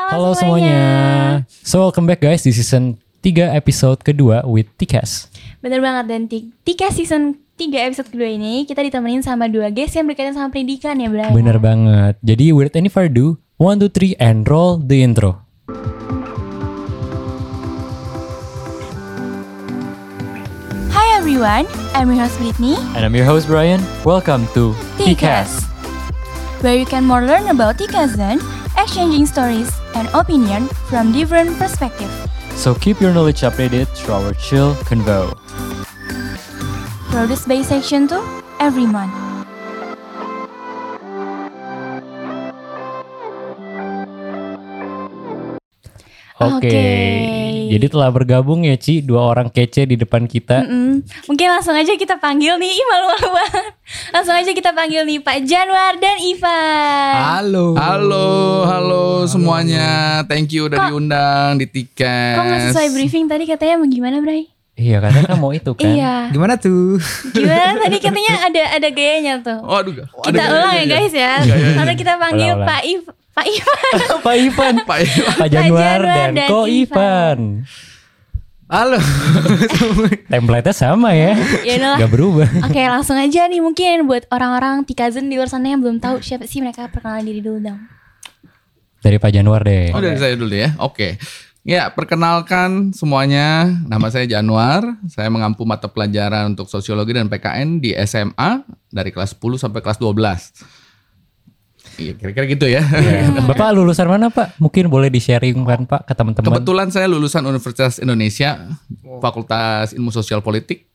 Halo semuanya. So welcome back guys di season 3 episode kedua with Tikas. Bener banget dan ti- tiga season 3 episode kedua ini kita ditemenin sama dua guest yang berkaitan sama pendidikan ya Bray. Bener banget. Jadi without any further ado, 1, 2, 3 and roll the intro. Hi everyone, I'm your host Britney. And I'm your host Brian. Welcome to Tikas. Where you can more learn about Tikazen, exchanging stories and opinion from different perspectives. So keep your knowledge updated through our chill convo. Produced by Section 2 every month. Oke. Oke. Jadi telah bergabung ya Ci, dua orang kece di depan kita. Mm-mm. Mungkin langsung aja kita panggil nih, Ih, malu-malu banget. Langsung aja kita panggil nih Pak Januar dan Ivan. Halo. Halo, halo semuanya. Thank you udah Kok- diundang di tiket. Kok nggak sesuai briefing tadi katanya mau gimana Bray? Iya, karena kan mau itu kan. Iya. Gimana tuh? Gimana tadi katanya ada ada gayanya tuh. Oh, aduh. Kita ulang ya guys ya. Karena kita panggil. Pak Iv Pak Ivan. Pak Ivan, Pak Iwan. Pak Januar dan dan Ko Ivan. Ivan. Halo. Template-nya sama ya. Ya udah lah. Gak berubah. Oke langsung aja nih mungkin buat orang-orang Tikazen di luar sana yang belum tahu siapa sih mereka perkenalan diri dulu dong. Dari Pak Januar deh. Oh, dari saya dulu ya. Oke. Ya, perkenalkan semuanya. Nama saya Januar. Saya mengampu mata pelajaran untuk sosiologi dan PKN di SMA dari kelas 10 sampai kelas 12. Iya, kira-kira gitu ya. Ya. Bapak lulusan mana Pak? Mungkin boleh di-sharingkan Pak ke teman-teman. Kebetulan saya lulusan Universitas Indonesia, Fakultas Ilmu Sosial Politik.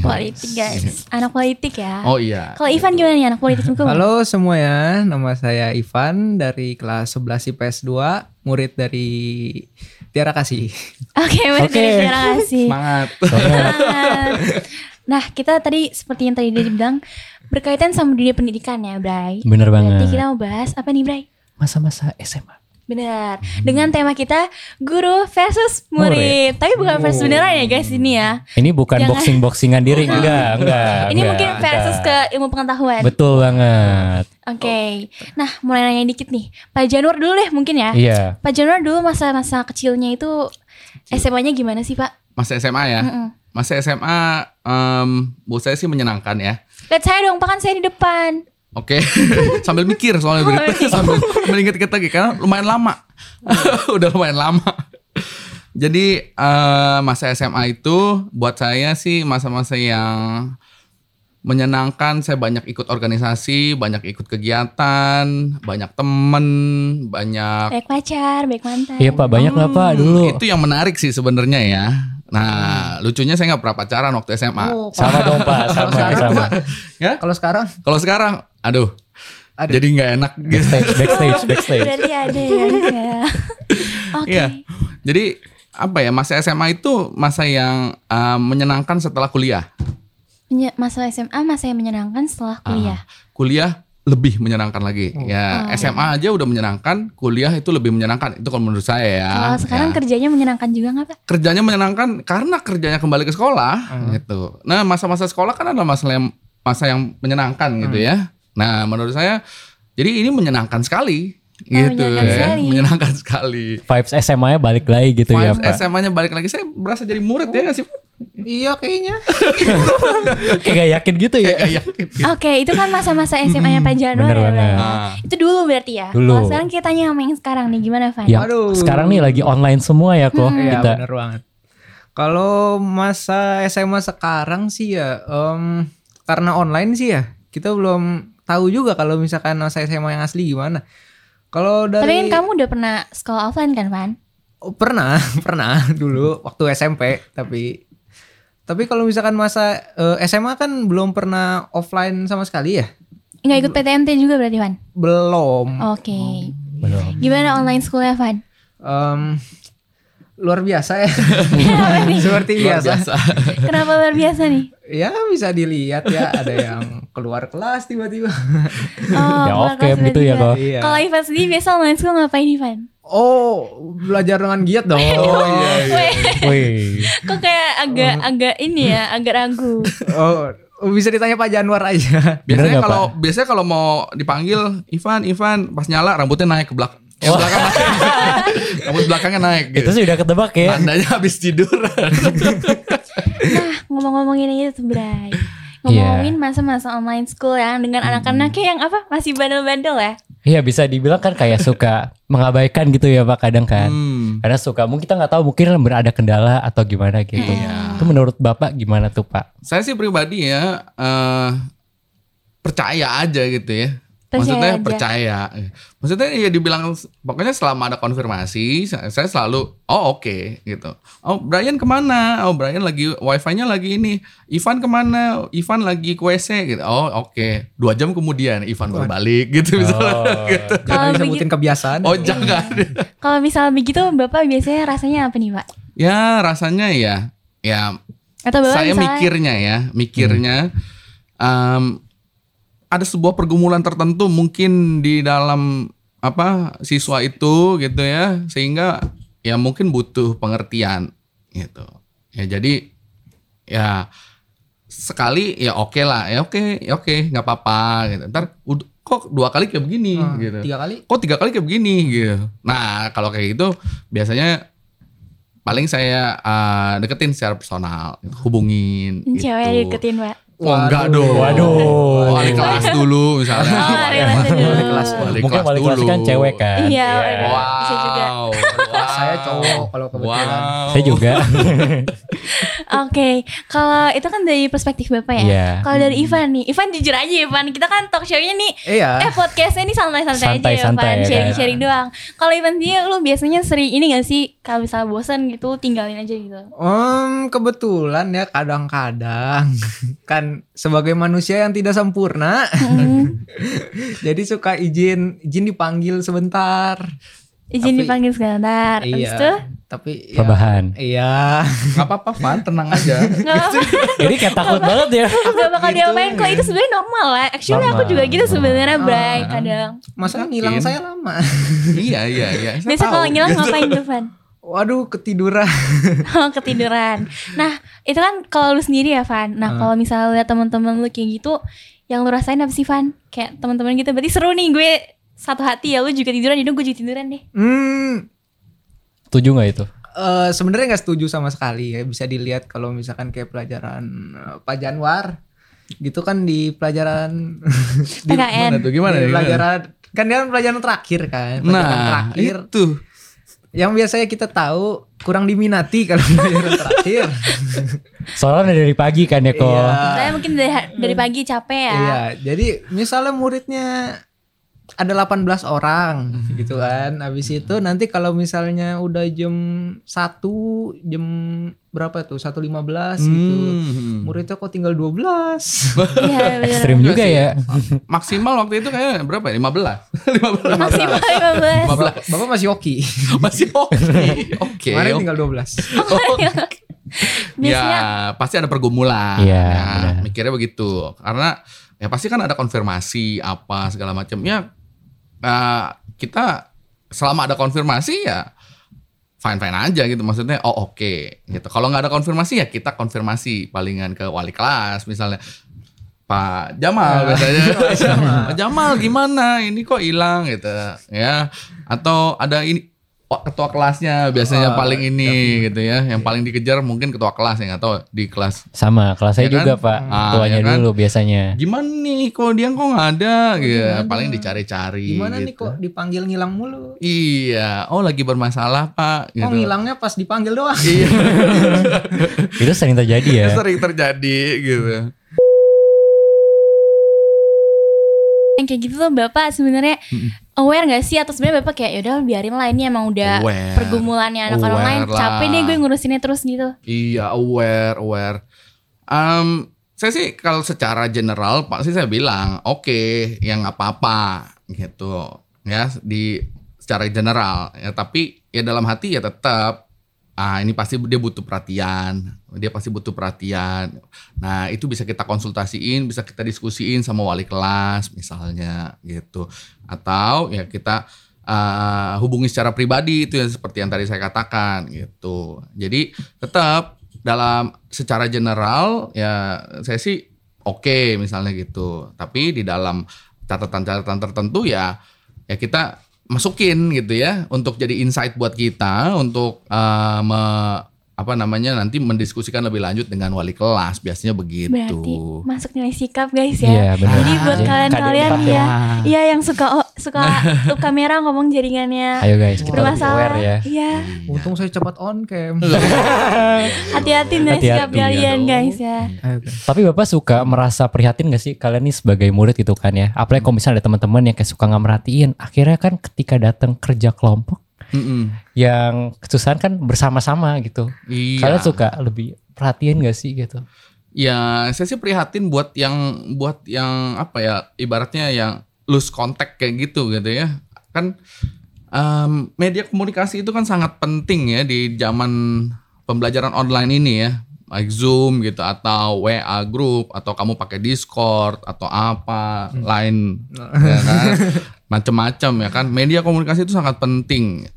Politik guys. Anak politik ya. Oh iya. Kalau Ivan gimana nih anak politik juga? Halo semua ya. Nama saya Ivan dari kelas 11 IPS 2, murid dari Tiara Kasih. Oke, berarti Oke. terima kasih. Semangat. Semangat. Nah, kita tadi seperti yang tadi dia bilang berkaitan sama dunia pendidikan ya, Bray. Bener banget. kita mau bahas apa nih, Bray? Masa-masa SMA. Benar. Dengan tema kita guru versus murid. Tapi bukan versus beneran ya, guys, ini ya. Ini bukan Jangan. boxing-boxingan diri. Enggak, enggak. ini enggak, mungkin versus enggak. ke ilmu pengetahuan. Betul banget. Oke. Nah, mulai nanya dikit nih. Pak Januar dulu deh mungkin ya. Iya. Pak Januar dulu masa-masa kecilnya itu SMA-nya gimana sih, Pak? Masa SMA ya? Mm-mm. Masa SMA em, buat saya sih menyenangkan ya. Lihat saya dong, Pak kan saya di depan. Oke, sambil mikir soalnya Oh, berita, iya. sambil mengingat-ingat lagi karena lumayan lama, udah lumayan lama. Jadi eh, masa SMA itu buat saya sih masa-masa yang menyenangkan. Saya banyak ikut organisasi, banyak ikut kegiatan, banyak temen, banyak. Baik pacar, baik mantan. Iya Pak, banyak lah Pak dulu. Itu yang menarik sih sebenarnya ya. Nah, lucunya saya nggak pernah pacaran waktu SMA. Oh, Sama dong Pak, sama, sama. Ya, Kalau sekarang kalau sekarang, aduh, Ada. jadi nggak enak gitu. Backstage, backstage, backstage. Berarti ada ya. ya. Oke. Iya. Jadi apa ya masa SMA itu masa yang uh, menyenangkan setelah kuliah. Menye- Masa SMA masa yang menyenangkan setelah kuliah. Ah, kuliah lebih menyenangkan lagi. Oh. Ya Oh, SMA aja udah menyenangkan, kuliah itu lebih menyenangkan. Itu kalau menurut saya ya. Kalau sekarang Ya. kerjanya menyenangkan juga nggak Pak? kerjanya menyenangkan karena kerjanya kembali ke sekolah Hmm. gitu. Nah masa-masa sekolah kan adalah masa yang masa yang menyenangkan gitu Hmm. ya. Nah menurut saya jadi ini menyenangkan sekali Oh, gitu menyenangkan ya. sekali. Menyenangkan sekali. Vibes SMA-nya balik lagi gitu ya Vibes Pak. SMA-nya balik lagi. Saya berasa jadi murid ya nggak sih? Iya kayaknya. Kayak gak yakin gitu ya. Kayak yakin. Oke, itu kan masa-masa SMA-nya Pak Januar bener ya. Bray? banget. Ah. Itu dulu berarti ya. Dulu. Kalau sekarang kita tanya sama yang sekarang nih gimana Van? Yang Aduh. sekarang nih lagi online semua ya kok Iya, kita. bener banget. Kalau masa SMA sekarang sih ya em, karena online sih ya, kita belum tahu juga kalau misalkan masa SMA yang asli gimana. Kalau dari Tapi kan kamu udah pernah sekolah offline kan Van? Oh, pernah, pernah dulu waktu SMP, tapi tapi kalau misalkan masa eh, SMA kan belum pernah offline sama sekali ya? Nggak ikut PTMT juga berarti Van? Belum. Oke. Belum. Gimana online schoolnya Van? Em, luar biasa ya. Seperti Luar biasa. biasa. Kenapa luar biasa nih? Ya bisa dilihat ya ada yang keluar kelas tiba-tiba. Oh, Ya oke kelas gitu ya kok. Iya. Kalau Ivan sendiri biasa online school ngapain Ivan? Oh, belajar dengan giat dong. Oh iya iya. Weh, Wih. kok kayak agak agak ini ya, agak ragu. Oh, bisa ditanya Pak Januar aja. Biasanya kalau biasanya kalau mau dipanggil Ivan, Ivan pas nyala rambutnya naik ke belakang. Yang belakang masih belakangnya naik. Itu Gitu. sih udah ketebak ya. Tandanya habis tiduran. Nah, ngomong-ngomongin itu, Bray. Ngomongin masa-masa online school yang dengan anak-anaknya yang apa masih bandel-bandel ya. Iya bisa dibilang kan kayak suka mengabaikan gitu ya Pak kadang kan. Hmm. Karena suka mungkin kita nggak tahu mungkin berada kendala atau gimana gitu. Iya. Itu menurut Bapak gimana tuh Pak? Saya sih pribadi ya eh, percaya aja gitu ya. Percaya Maksudnya aja. percaya. Maksudnya ya dibilang pokoknya selama ada konfirmasi saya, selalu oh oke gitu. Oh Brian ke mana? Oh Brian lagi wifi-nya lagi ini. Ivan ke mana? Ivan lagi ke WC gitu. Oh oke. Dua jam kemudian Ivan baru balik gitu misalnya. Oh. gitu. Kalau Jangan disebutin kebiasaan. Oh jangan. kalau misal begitu Bapak biasanya rasanya apa nih, Pak? ya rasanya ya ya Atau Bapak saya misalnya mikirnya ya, mikirnya em, ada sebuah pergumulan tertentu mungkin di dalam apa siswa itu gitu ya, sehingga ya mungkin butuh pengertian gitu. Ya jadi ya sekali ya oke lah, ya oke, ya oke, nggak apa-apa gitu. Ntar kok dua kali kayak begini Ah, gitu. Tiga kali. Kok tiga kali kayak begini gitu. Nah kalau kayak gitu biasanya paling saya uh, deketin secara personal, hubungin. Ini gitu. cewek deketin, Pak. Oh enggak dong. Waduh. Wali kelas dulu misalnya. Oh, wali kelas dulu. Wali kelas. Mungkin wali kelas dulu. kan cewek kan. Iya, Iya. wali- Bisa juga. Cowok kalau kebetulan. Wow. Saya juga. Oke, kalau itu kan dari perspektif Bapak ya. Iya. Kalau dari Ivan nih, Ivan jujur aja Ivan, kita kan talk show-nya nih Iya. Eh podcastnya ini santai-santai aja ya Santai-santai Van ya, Sharing-sharing doang Kalau Ivan dia lu biasanya sering ini gak sih Kalau misalnya bosan gitu tinggalin aja gitu Om kebetulan ya kadang-kadang kan sebagai manusia yang tidak sempurna, Hmm, jadi suka izin izin dipanggil sebentar. Izin Tapi- dipanggil sebentar Abis itu Iya. Tapi ya, Rebahan. Iya. Gak apa-apa Van, tenang aja. Ini kayak takut banget ya. Gak bakal Gitu diapain kok. Itu sebenarnya normal lah Actually aku Normal. juga gitu sebenarnya Bray Ah. Kadang Masa ngilang saya lama. iya iya iya. Biasa kalau ngilang ngapain tuh Van Waduh ketiduran. Oh, ketiduran. Nah, itu kan kalau lu sendiri ya, Van. Nah, Ah. kalau misalnya lihat teman-teman lu kayak gitu, yang lu rasain apa sih, Van? Kayak teman-teman gitu. Berarti seru nih gue satu hati ya, lu juga tiduran, jadi gue juga tiduran deh. Hmm. Setuju nggak itu? eh, sebenarnya nggak setuju sama sekali ya bisa dilihat kalau misalkan kayak pelajaran eh, Pak Janwar gitu kan di pelajaran di, PKN. Gimana tuh? Gimana? di gimana? pelajaran kan dia kan pelajaran terakhir kan pelajaran Nah, terakhir itu. yang biasanya kita tahu kurang diminati kalau pelajaran terakhir Soalnya dari pagi kan ya kok. Iya. Saya mungkin dari, dari pagi capek ya. Iya, jadi misalnya muridnya ada 18 orang gitu kan. Habis itu nanti kalau misalnya udah jam 1, jam berapa tuh? 1.15 gitu. Hmm. Muridnya kok tinggal 12. Iya, bener. Ekstrim juga ya. Maksimal waktu itu kayak berapa ya? 15. 15. Maksimal 15. 15. Bapak masih hoki. Masih oke. Oke. Kemarin oke. tinggal 12. Biasanya Ya pasti ada pergumulan. Iya, Ya, benar. mikirnya begitu. Karena ya pasti kan ada konfirmasi apa segala macam. Ya eh, kita selama ada konfirmasi ya fine fine aja gitu. Maksudnya oh oke gitu. Kalau nggak ada konfirmasi ya kita konfirmasi palingan ke wali kelas misalnya. Pak Jamal biasanya. Pak Jamal gimana? Ini kok hilang gitu ya. Atau ada ini ketua kelasnya biasanya Ah, paling ini gitu ya. Yang paling dikejar mungkin ketua kelas yang atau di kelas. Sama kelas saya Ya kan? juga Pak. Ah, Tuanya ya kan? dulu biasanya. Gimana nih kok dia kok nggak ada gitu. nggak ada. Paling dicari-cari Gimana nih gitu. kok dipanggil ngilang mulu? Iya, oh lagi bermasalah Pak gitu. Oh ngilangnya pas dipanggil doang. Iya, Itu sering terjadi ya. sering terjadi gitu. Yang kayak gitu tuh Bapak sebenarnya aware gak sih atau sebenarnya Bapak kayak yaudah biarin lah ini emang udah Aware. pergumulannya anak Aware orang lain. lah. Capek deh gue ngurusinnya terus gitu. Iya, aware, aware. Um, saya sih kalau secara general pasti saya bilang oke, yang apa-apa gitu ya di secara general ya tapi ya dalam hati ya tetap ah ini pasti dia butuh perhatian. Dia pasti butuh perhatian. Nah itu bisa kita konsultasiin bisa kita diskusiin sama wali kelas misalnya gitu. Atau ya kita ah, hubungi secara pribadi itu yang seperti yang tadi saya katakan gitu. Jadi tetap dalam secara general ya saya sih oke misalnya gitu. Tapi di dalam catatan-catatan tertentu ya ya kita masukin gitu ya untuk jadi insight buat kita untuk me- apa namanya nanti mendiskusikan lebih lanjut dengan wali kelas biasanya begitu. Berarti masuk nilai sikap guys Iya, ya. benar. Jadi buat kalian-kalian KD4 ya, iya yang suka oh, suka tuh kamera ngomong jaringannya Ayo guys, kita bermasalah. aware ya. Iya, Untung saya cepat on cam. hati-hati nilai sikap Hati-hati, kalian ya guys ya. Ayo, Kak. Tapi Bapak suka merasa prihatin gak sih kalian nih sebagai murid gitu kan ya? Apalagi kalau misalnya ada teman-teman yang kayak suka nggak merhatiin. Akhirnya kan ketika datang kerja kelompok Mm-mm. yang kesusahan kan bersama-sama gitu. Iya. Kalian suka lebih perhatian gak sih gitu? Ya, saya sih prihatin buat yang buat yang apa ya, ibaratnya yang lose contact kayak gitu gitu ya. Kan em, media komunikasi itu kan sangat penting ya di zaman pembelajaran online ini ya. Like Zoom gitu atau WA group atau kamu pakai Discord atau apa lain ya kan macam-macam ya kan media komunikasi itu sangat penting.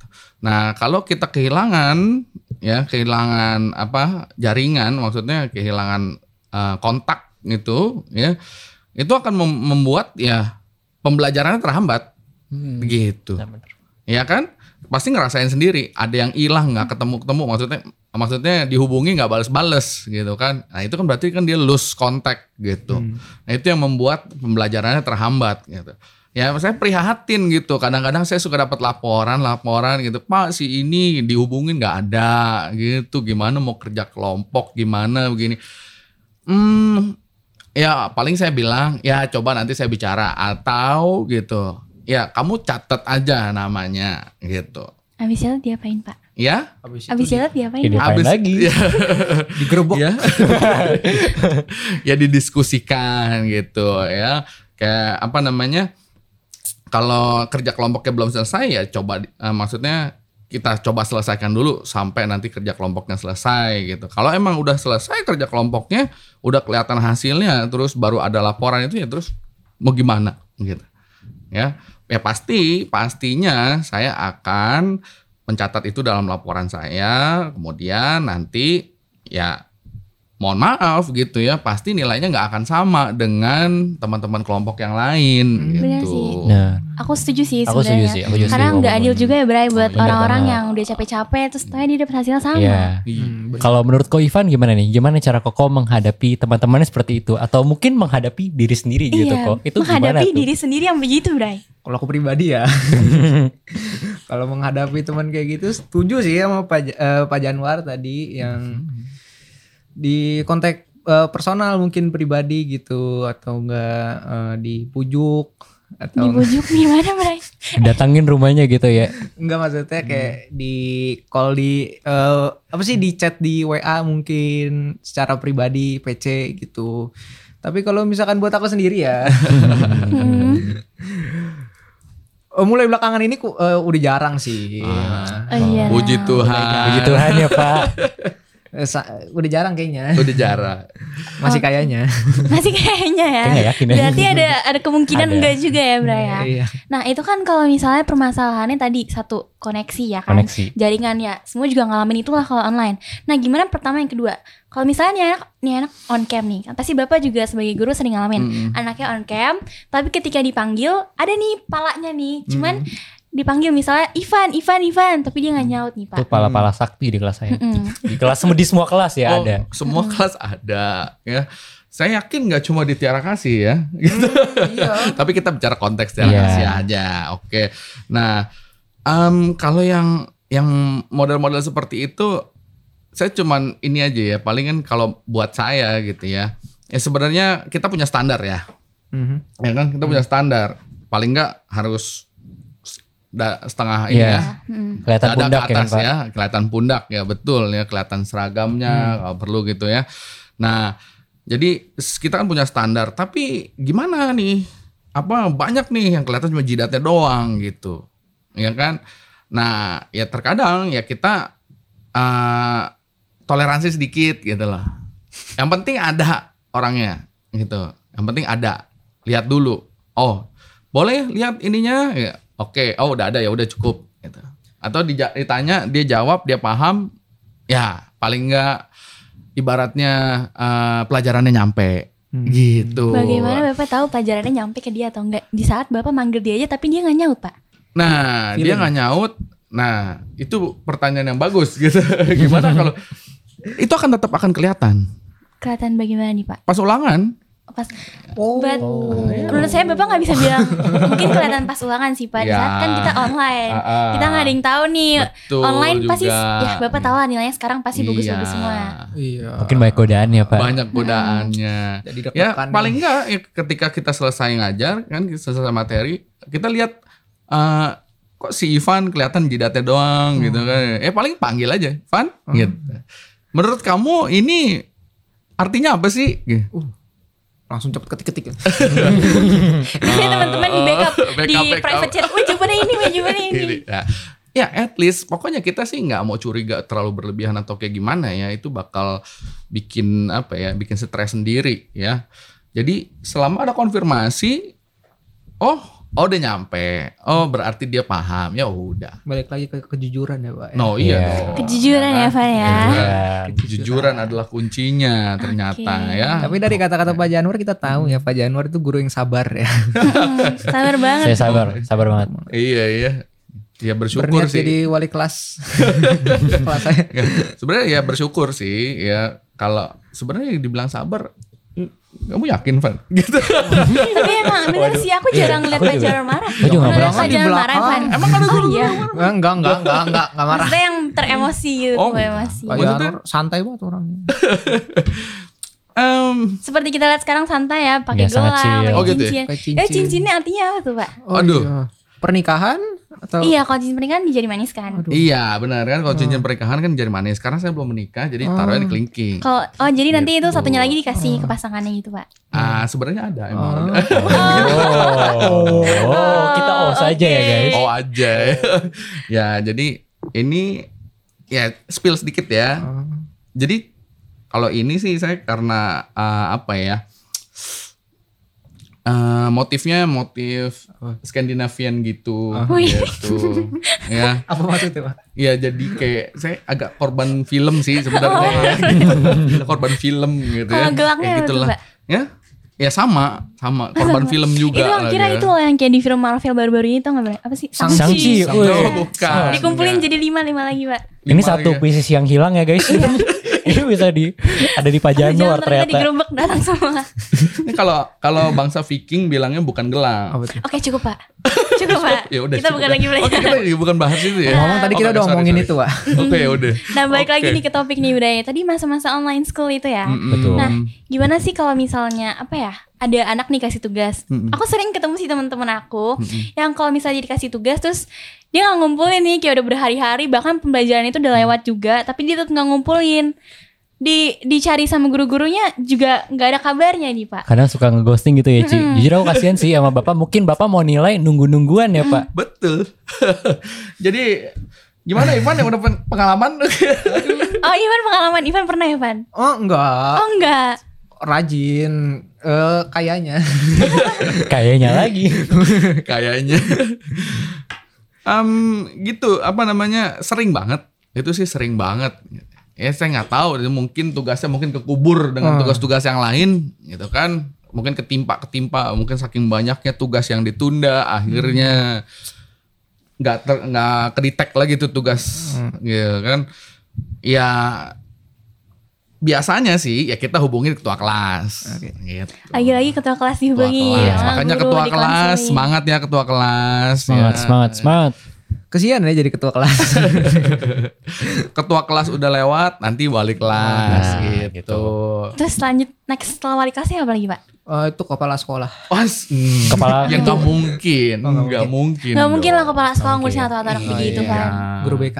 Nah, kalau kita kehilangan ya, kehilangan apa? jaringan maksudnya kehilangan eh, kontak gitu ya. Itu akan mem- membuat ya pembelajarannya terhambat begitu. Nah, bener. Ya kan? Pasti ngerasain sendiri, ada yang hilang nggak ketemu-ketemu maksudnya maksudnya dihubungi nggak bales-bales gitu kan. Nah, itu kan berarti kan dia lose contact gitu. Nah, itu yang membuat pembelajarannya terhambat gitu. Ya, saya prihatin gitu. Kadang-kadang saya suka dapat laporan-laporan gitu. Pak, si ini dihubungin nggak ada gitu. Gimana mau kerja kelompok, gimana begini. Hmm, ya paling saya bilang, ya coba nanti saya bicara atau gitu. Ya, kamu catat aja namanya gitu. Abis itu diapain pak? Ya, Habis Abis itu itu diapain? Ngapain habis lagi? ya, digerebek. ya, ya didiskusikan gitu ya. Kayak apa namanya? Kalau kerja kelompoknya belum selesai ya coba eh, maksudnya kita coba selesaikan dulu sampai nanti kerja kelompoknya selesai gitu. Kalau emang udah selesai kerja kelompoknya, udah kelihatan hasilnya, terus baru ada laporan itu ya terus mau gimana gitu. Ya, ya pasti pastinya saya akan mencatat itu dalam laporan saya. Kemudian nanti ya mohon maaf gitu ya, pasti nilainya nggak akan sama dengan teman-teman kelompok yang lain Benar gitu. sih. Nah, Aku setuju sih Aku setuju sebenarnya. sih, aku juga Karena setuju nggak adil juga ya Bray buat Bener orang-orang yang udah capek-capek terus tanya dia dapat hasilnya sama. Iya. Hmm. Kalau menurut Ko Ivan gimana nih? Gimana cara Koko menghadapi teman-temannya seperti itu? Atau mungkin menghadapi diri sendiri gitu Iya, kok? Itu menghadapi gimana tuh? diri sendiri yang begitu Bray. Kalau aku pribadi ya, kalau menghadapi teman kayak gitu, setuju sih sama Pak, eh, Pak Januar tadi yang di konteks eh, personal mungkin pribadi gitu atau enggak eh, dipujuk atau Dibujuk gimana Bray? Datangin rumahnya gitu ya. enggak maksudnya kayak di call di eh, apa sih di chat di WA mungkin secara pribadi PC gitu. Tapi kalau misalkan buat aku sendiri ya, Hmm. eh, mulai belakangan ini ku, eh, udah jarang sih. Oh iya. Puji Tuhan. Puji Tuhan ya Pak. Eh, udah jarang kayaknya. Udah jarang. Masih kayaknya. Masih kayaknya ya. Kayaknya yakin ya. Berarti ada ada kemungkinan Ada. enggak juga ya Bray ya. Iya. Nah itu kan kalau misalnya permasalahannya tadi satu koneksi ya kan, Koneksi. jaringan ya, semua juga ngalamin itulah kalau online. Nah gimana pertama yang kedua, kalau misalnya nih anak, nih anak on cam nih, kan pasti bapak juga sebagai guru sering ngalamin, Mm-mm. anaknya on cam, tapi ketika dipanggil ada nih palanya nih, cuman dipanggil misalnya Ivan, Ivan, Ivan, tapi dia nggak nyaut nih pak. Itu pala-pala sakti di kelas saya. Mm-mm. Di kelas semua di semua kelas ya Oh, ada. Semua kelas ada ya. Saya yakin nggak cuma di Tiara Kasih ya. Gitu. Tapi kita bicara konteks Tiara Iya. Kasih aja. Oke. Nah, em, kalau yang yang model-model seperti itu saya cuman ini aja ya. Palingan kalau buat saya gitu ya. Ya sebenarnya kita punya standar ya. Mhm. Ya kan kita punya standar. Paling nggak harus da- setengah ini Iya. ya. Mm. Kelihatan Dada pundak ke ya kan atas Pak. ya, kelihatan pundak ya betul ya, kelihatan seragamnya kalau perlu gitu ya. Nah, jadi kita kan punya standar, tapi gimana nih? Apa banyak nih yang kelihatan cuma jidatnya doang gitu, ya kan? Nah, ya terkadang ya kita eh, toleransi sedikit gitu loh. Yang penting ada orangnya gitu. Yang penting ada. Lihat dulu. Oh, boleh lihat ininya? Ya, oke. Oh, udah ada ya, udah cukup gitu. Atau ditanya, dia jawab, dia paham, ya paling enggak ibaratnya eh, pelajarannya nyampe gitu. Bagaimana bapak tahu pelajarannya nyampe ke dia atau enggak? Di saat bapak manggil dia aja tapi dia nggak nyaut pak. Nah, dia nggak nyaut. Nah, itu pertanyaan yang bagus gitu. Gimana kalau itu akan tetap akan kelihatan Kelihatan bagaimana nih Pak? pas ulangan. Pas Oh. But menurut saya Bapak nggak bisa bilang mungkin kelihatan pas ulangan sih Pak. Di Ya. saat kan kita online. Ah, ah. Kita nggak ada yang tahu nih. Betul online pasti juga. ya Bapak tahu lah nilainya sekarang pasti bagus-bagus Iya. semua. Iya. Mungkin banyak godaan ya Pak. Banyak godaannya. Jadi ya paling nih. enggak ya, ketika kita selesai ngajar kan kita selesai materi kita lihat eh, kok si Ivan kelihatan jidatnya doang gitu kan eh paling panggil aja Ivan gitu menurut kamu ini artinya apa sih Gitu. Langsung cepet ketik-ketik. Biasanya teman-teman di backup, di Backup, private chat. Wah jawabannya ini, wah jawabannya ini. Ini, ya. ya at least pokoknya kita sih nggak mau curiga terlalu berlebihan atau kayak gimana ya itu bakal bikin apa ya bikin stres sendiri ya jadi selama ada konfirmasi oh oh udah nyampe oh berarti dia paham ya udah Balik lagi ke kejujuran ya, Pak. ya. no iya Iya. dong. Kejujuran ya, Van ya. Kejujuran. kejujuran adalah kuncinya ternyata Oke. ya Tapi dari kata-kata Pak Januar kita tahu ya Pak Januar itu guru yang sabar ya. Hmm, sabar banget. Saya sabar, sabar banget. iya iya ya bersyukur Berniat sih jadi wali kelas. kelas saya. Ya, sebenarnya ya bersyukur sih ya kalau sebenarnya dibilang sabar kamu yakin Van gitu Tapi emang bener sih aku jarang lihat. Januar marah. Aku juga nggak Pernah marah. Van? Emang ada Oh iya. Enggak, enggak, enggak, enggak, enggak, enggak marah. Maksudnya yang teremosi gitu, Oh, oh, emosi. Januar santai banget orangnya. Em, Seperti kita lihat sekarang santai ya, pakai Ya, sangat gelang, pakai Oh, gitu ya? cincin. Pakai Eh cincin. cincinnya artinya apa tuh, Pak? Oh, Aduh. Pernikahan atau Iya, kalau cincin pernikahan dijadi manis kan. Aduh. Iya benar kan kalau cincin pernikahan kan jari manis. Sekarang saya belum menikah jadi taruhnya di kelingking. Kalau oh jadi nanti itu Gitu. satunya lagi dikasih ke pasangannya gitu, Pak. Ah sebenarnya ada emang. Oh. Oh, oh, kita oh saja ya guys. Oh aja. ya jadi ini ya spill sedikit ya. Oh. Jadi kalau ini sih saya karena ah, apa ya? Eh, motifnya motif Skandinavian gitu, Wih. gitu, ya. Apa maksudnya, Pak? Iya jadi kayak saya agak korban film sih sebenarnya ya. korban film gitu ya. Kalau gelangnya Kayak apa tuh, gitulah. Ya. Ya sama, sama korban film juga itu lah kira itu loh yang kayak di film Marvel baru-baru ini tau gak Bro? Apa sih? Shang-Chi. Shang-Chi, Oh, wih. bukan. Dikumpulin Enggak. jadi lima-lima lagi, Pak. Ini Lima satu ya. pieces yang hilang ya guys. Ini bisa di ada di Januar ternyata ternyata. digerobak datang semua. Ini kalau kalau bangsa Viking bilangnya bukan gelang. Tuh? Oke cukup Pak. Cukup Pak. Ya udah. kita bukan lagi Oh, kita belajar. lagi bukan bahas itu ya. Ngomong tadi kita Oke, udah ngomongin sorry. itu, Pak. Oke, ya udah. Nah balik lagi Oke. nih ke topik nih budaya. Tadi masa-masa online school itu ya. Mm-mm. Betul. Nah gimana sih kalau misalnya apa ya? Ada anak nih kasih tugas. Mm-mm. Aku sering ketemu sih teman-teman aku yang kalau misalnya dikasih tugas terus dia nggak ngumpulin nih kayak udah berhari-hari bahkan pembelajaran itu udah lewat juga tapi dia tetap nggak ngumpulin di dicari sama guru-gurunya juga nggak ada kabarnya nih pak Kadang suka ngeghosting gitu ya Ci. Jujur aku kasihan sih sama Bapak. Mungkin Bapak mau nilai nunggu-nungguan ya Pak. Betul. Jadi gimana Ivan yang udah pen- pengalaman? oh Ivan pengalaman Ivan pernah ya Ivan Oh, enggak. oh enggak Rajin. Eh, kayaknya. Kayaknya lagi. Kayaknya. Em, gitu apa namanya sering banget itu sih sering banget ya saya nggak tahu mungkin tugasnya mungkin kekubur dengan Hmm. tugas-tugas yang lain gitu kan mungkin ketimpa ketimpa mungkin saking banyaknya tugas yang ditunda akhirnya nggak ter nggak kedetek lagi tuh tugas gitu kan ya biasanya sih ya kita hubungin ketua kelas Oke. gitu lagi-lagi ketua kelas ketua dihubungi kelas. sama Makanya ketua di kelas, semangat ya ketua kelas. Semangat, ya. semangat, semangat. Kesian ya jadi ketua kelas. Ketua kelas udah lewat, nanti wali kelas Nah, gitu. gitu. terus lanjut next setelah wali kelasnya apa lagi pak Oh, itu kepala sekolah. Was, hmm, Kepala- yang nggak mungkin, Oh, nggak nggak mungkin. nggak mungkin lah kepala sekolah ngurusin Oke. atau anak begitu kan Guru BK.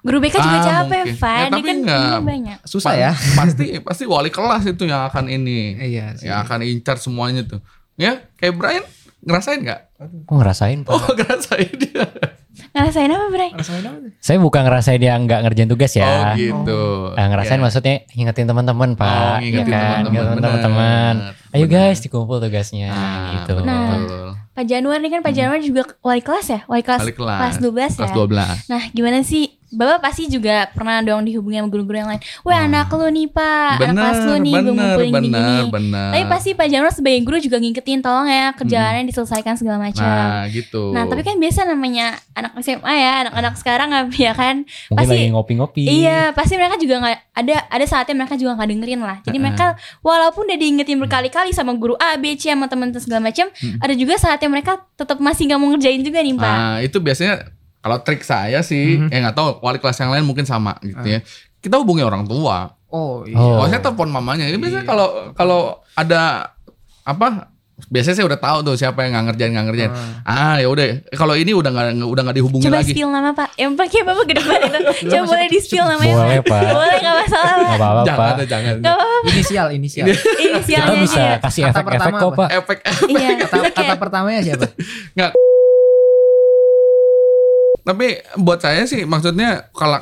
Guru BK juga Ah, capek mungkin. Van Ya, tapi kan nggak- ini banyak Susah ya. Pasti pasti wali kelas itu yang akan ini, Iya sih. yang akan incar semuanya tuh. Ya, kayak Brian ngerasain nggak? Kok ngerasain Pak? Oh, ngerasain dia. ngerasain apa Bray? Rasain apa? Saya bukan ngerasain dia nggak ngerjain tugas Oh, ya. gitu. Nah, ngerasain Ya. maksudnya ngingetin teman-teman Pak. Oh, ya ngingetin kan? teman-teman. Ayo guys dikumpul tugasnya Ah, gitu. Nah. betul. Pak Januar nih kan Pak Januar juga wali kelas ya wali kelas Wali kelas. kelas 12 ya Kelas 12. Nah, gimana sih Bapak pasti juga pernah dong dihubungi sama guru-guru yang lain. Wah anak lu nih pak, anak kelas lu nih gue bener, ngumpulin bener, gini-gini. bener. Tapi pasti Pak Januar sebagai guru juga ngingetin tolong ya kerjaannya diselesaikan segala macam. Nah gitu. Nah, tapi kan biasa namanya anak SMA ya, anak-anak sekarang ya kan. Mungkin pasti lagi ngopi-ngopi. Iya, pasti mereka juga nggak ada ada saatnya mereka juga nggak dengerin lah. Jadi mereka walaupun udah diingetin berkali-kali sama guru A, B, C sama teman-teman segala macam, ada juga saatnya mereka tetap masih nggak mau ngerjain juga nih, Pak. Nah, itu biasanya kalau trik saya sih, Mhm. ya nggak tahu wali kelas yang lain mungkin sama gitu ya. Kita hubungi orang tua. Oh iya. Oh. Saya telepon mamanya, ini biasanya Iya. kalau kalau ada apa biasanya saya udah tahu tuh siapa yang nggak ngerjain nggak ngerjain. Ah ya udah, kalau ini udah nggak udah nggak dihubungi Coba lagi. spill nama Pak. Yang pakai Bapak gede banget itu. Coba boleh di spill namanya. Boleh, Pak. Boleh nggak masalah, Pak. Gak apa-apa Jangan, Pak. ada, jangan. Nggak apa-apa. Inisial, inisial. Kita Inisialnya bisa aja. kasih Kata efek-efek pertama kok apa? Pak. Efek Iya. Kata, kata pertamanya siapa? Tapi buat saya sih maksudnya kalau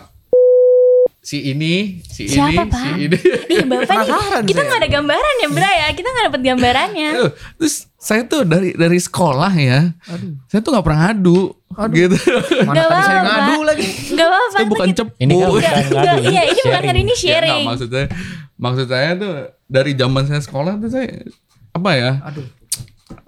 si ini, si Siapa, ini, Pak? si ini. Ih, Bapak nih, kita saya. nggak ada gambaran ya, Bra ya. Kita nggak dapet gambarannya. Terus saya tuh dari dari sekolah ya, Aduh. saya tuh nggak pernah ngadu, Aduh. gitu. Mana Nggak tadi saya ngadu lagi. Gak apa-apa. Itu bukan cepu. Ini kan bukan Nggak, ngadu, nggak, Iya, ini bukan sharing. ngadu, ini Ya, nggak, sharing. maksudnya maksud saya tuh dari zaman saya sekolah tuh saya apa ya? Aduh.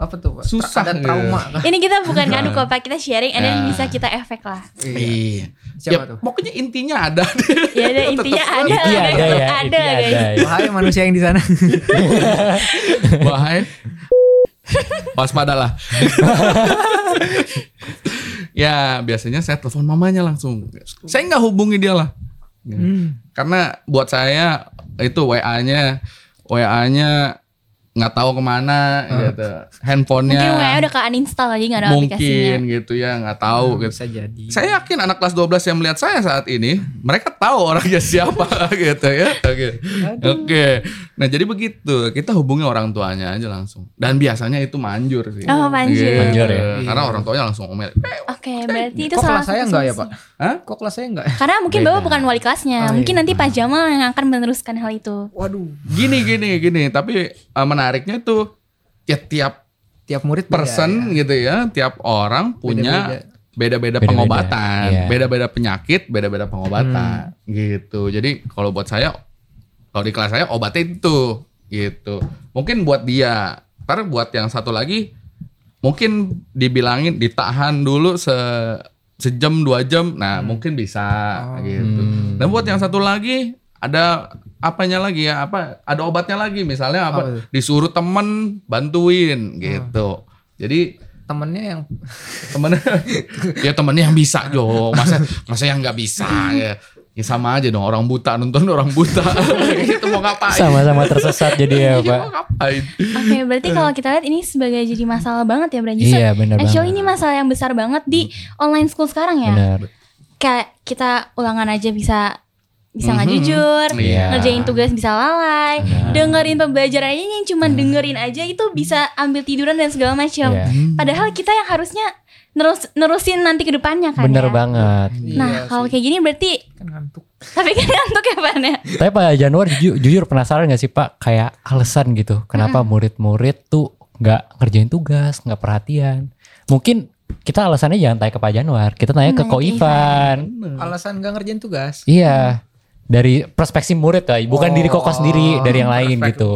Apa tuh, Pak? Susah Ada gitu. trauma kah? Ini kita bukan ngadu kok, Pak. Kita sharing, and then Ya. bisa kita efek lah. Iya. Siapa Ya, tuh? Pokoknya intinya ada. Ya ada intinya ada, Intinya ada ya. ada, Intinya guys. ada. ya. Wahai manusia yang di sana. Bahaya. Waspadalah. ya biasanya saya telepon mamanya langsung. Saya nggak hubungi dia lah. Hmm. Karena buat saya itu WA-nya WA-nya nggak tahu ke mana gitu. Handphonenya Mungkin WA udah ke uninstall lagi nggak ada aplikasinya. mungkin gitu ya nggak tahu gitu. Bisa jadi. Saya yakin anak kelas 12 yang melihat saya saat ini, mereka tahu orangnya siapa gitu ya. Oke. Oke. Nah, jadi begitu. Kita hubungi orang tuanya aja langsung. Dan biasanya itu manjur sih. Oh, manjur. Gitu. Manjur ya? Karena orang tuanya langsung ngomel. "Eh, Oke, berarti itu Kok salah kelas saya enggak ya. Pak? Hah? Kok kelas saya enggak? Karena mungkin Beda. Bapak bukan wali kelasnya. Oh, mungkin iya. nanti Pak Jamal yang akan meneruskan hal itu. Waduh. Gini gini gini, tapi eh, menariknya tuh ya tiap Tiap murid beda person ya. gitu ya, tiap orang punya beda-beda pengobatan, iya. beda-beda penyakit, beda-beda pengobatan Hmm. gitu. Jadi kalau buat saya kalau di kelas saya obatnya itu gitu. Mungkin buat dia, ntar buat yang satu lagi mungkin dibilangin ditahan dulu se sejam dua jam, nah mungkin bisa Oh. gitu. Hmm. Dan buat yang satu lagi ada apanya lagi ya apa ada obatnya lagi misalnya Apa apa tuh? disuruh temen bantuin gitu jadi Temennya yang temennya ya temennya yang bisa Jo masa masa yang nggak bisa ya ya sama aja dong orang buta nonton orang buta itu mau ngapain Sama-sama tersesat jadi ya Iya, Pak. ngapain Oke, berarti kalau kita lihat ini sebagai jadi masalah banget ya, Bra. Justru Iya benar Actually banget. ini masalah yang besar banget di online school sekarang ya. Benar. Kayak kita ulangan aja bisa bisa nggak Mhm. jujur, Iya. ngerjain tugas bisa lalai, Benar. dengerin pembelajarannya yang cuma dengerin aja itu bisa ambil tiduran dan segala macam. Iya. Padahal kita yang harusnya nerus nerusin nanti ke depannya kan Bener ya. banget. Nah, Iya kalau kayak gini berarti kan ngantuk. tapi kan ngantuk ya Pan ya. Tapi Pak Januar jujur, jujur penasaran gak sih Pak kayak alasan gitu kenapa murid-murid tuh nggak ngerjain tugas, nggak perhatian. Mungkin kita alasannya jangan tanya ke Pak Januar, kita tanya ke Nanya Ko ke Ivan. Alasan gak ngerjain tugas. Iya. Dari perspektif murid lah, bukan Oh. diri Koko sendiri, dari yang lain Perspektif. gitu.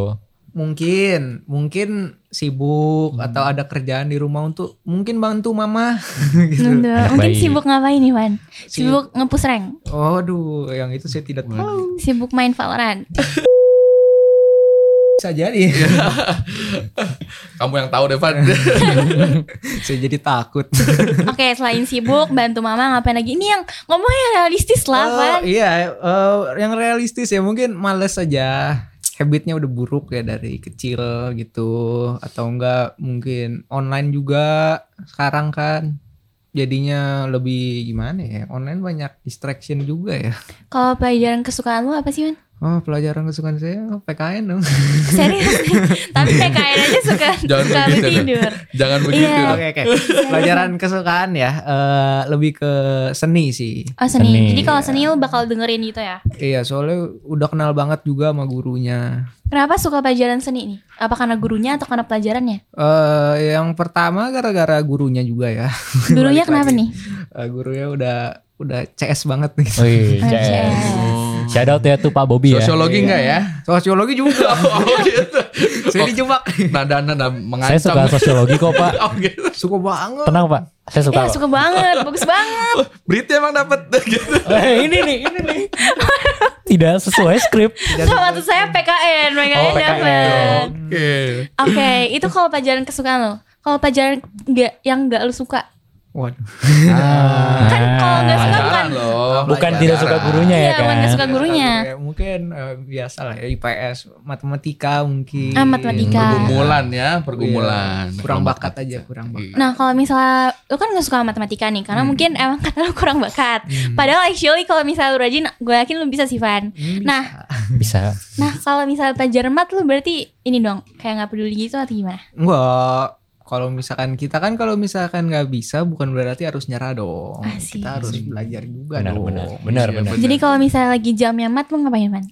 Mungkin, mungkin sibuk atau ada kerjaan di rumah untuk mungkin bantu mama gitu. Bener. Mungkin baik. sibuk ngapain nih Wan? Sibuk ngepush rank, Waduh, yang itu saya tidak tahu. sibuk main Valorant. Bisa jadi. kamu yang tahu Devan saya jadi takut. Oke, selain sibuk bantu mama ngapain lagi? Ini yang ngomongnya realistis lah, Oh, Van. iya, eh, yang realistis ya mungkin males aja. Habitnya udah buruk ya dari kecil gitu atau enggak mungkin online juga sekarang kan jadinya lebih gimana ya online banyak distraction juga ya Kalau pelajaran kesukaan lu apa sih, Wan? Oh pelajaran kesukaan saya oh, PKN dong Serius. Tapi PKN aja suka Jangan suka begitu, dong. tidur. jangan begitu Iya. oke oke pelajaran kesukaan ya eh, lebih ke seni sih Oh seni. Seni. Jadi kalau seni lu bakal dengerin gitu ya. iya soalnya udah kenal banget juga sama gurunya Kenapa suka pelajaran seni nih? Apa karena gurunya atau karena pelajarannya? eh yang pertama gara-gara gurunya juga ya Gurunya kenapa lagi. nih? Eh, gurunya udah udah CS banget nih. Oh, CS. CS. Shout out ya tuh Pak Bobby ya. Sosiologi enggak ya? Sosiologi juga. Oh gitu. Saya dijebak. Nada-nada Saya mengancam. suka sosiologi kok Pak. Oh gitu. Suka banget. Tenang Pak, saya suka. Ya Pak. suka banget, bagus banget. Berita emang dapat gitu. Eh, ini nih, ini nih. Tidak sesuai skrip. Sama tuh saya PKN, PKN Oh, dapet. PKN. Oke. Oke, itu kalau pelajaran kesukaan lo. Kalau pelajaran nggak yang nggak lo suka, Waduh. Ah. kan kalau nggak suka bukan loh. Bukan tidak suka gurunya ya Iya, kan? bukan nggak suka gurunya. Ya, mungkin eh, biasa lah ya IPS, matematika mungkin. Ah, matematika. Pergumulan ya, pergumulan. Iya, kurang bakat aja, kurang bakat. Nah kalau misalnya lo kan gak suka matematika nih Karena mungkin emang kata lo kurang bakat Padahal actually kalau misalnya lo rajin Gue yakin lo bisa sih Van Nah Bisa. nah kalau misalnya pelajaran mat lo berarti Ini dong Kayak gak peduli gitu atau gimana Enggak. Kalau misalkan kita kan kalau misalkan nggak bisa bukan berarti harus nyerah dong. Asik. Kita harus belajar juga Benar, dong. benar, benar, Iya, benar. Jadi kalau misalnya lagi jamnya mat Lo ngapain Van?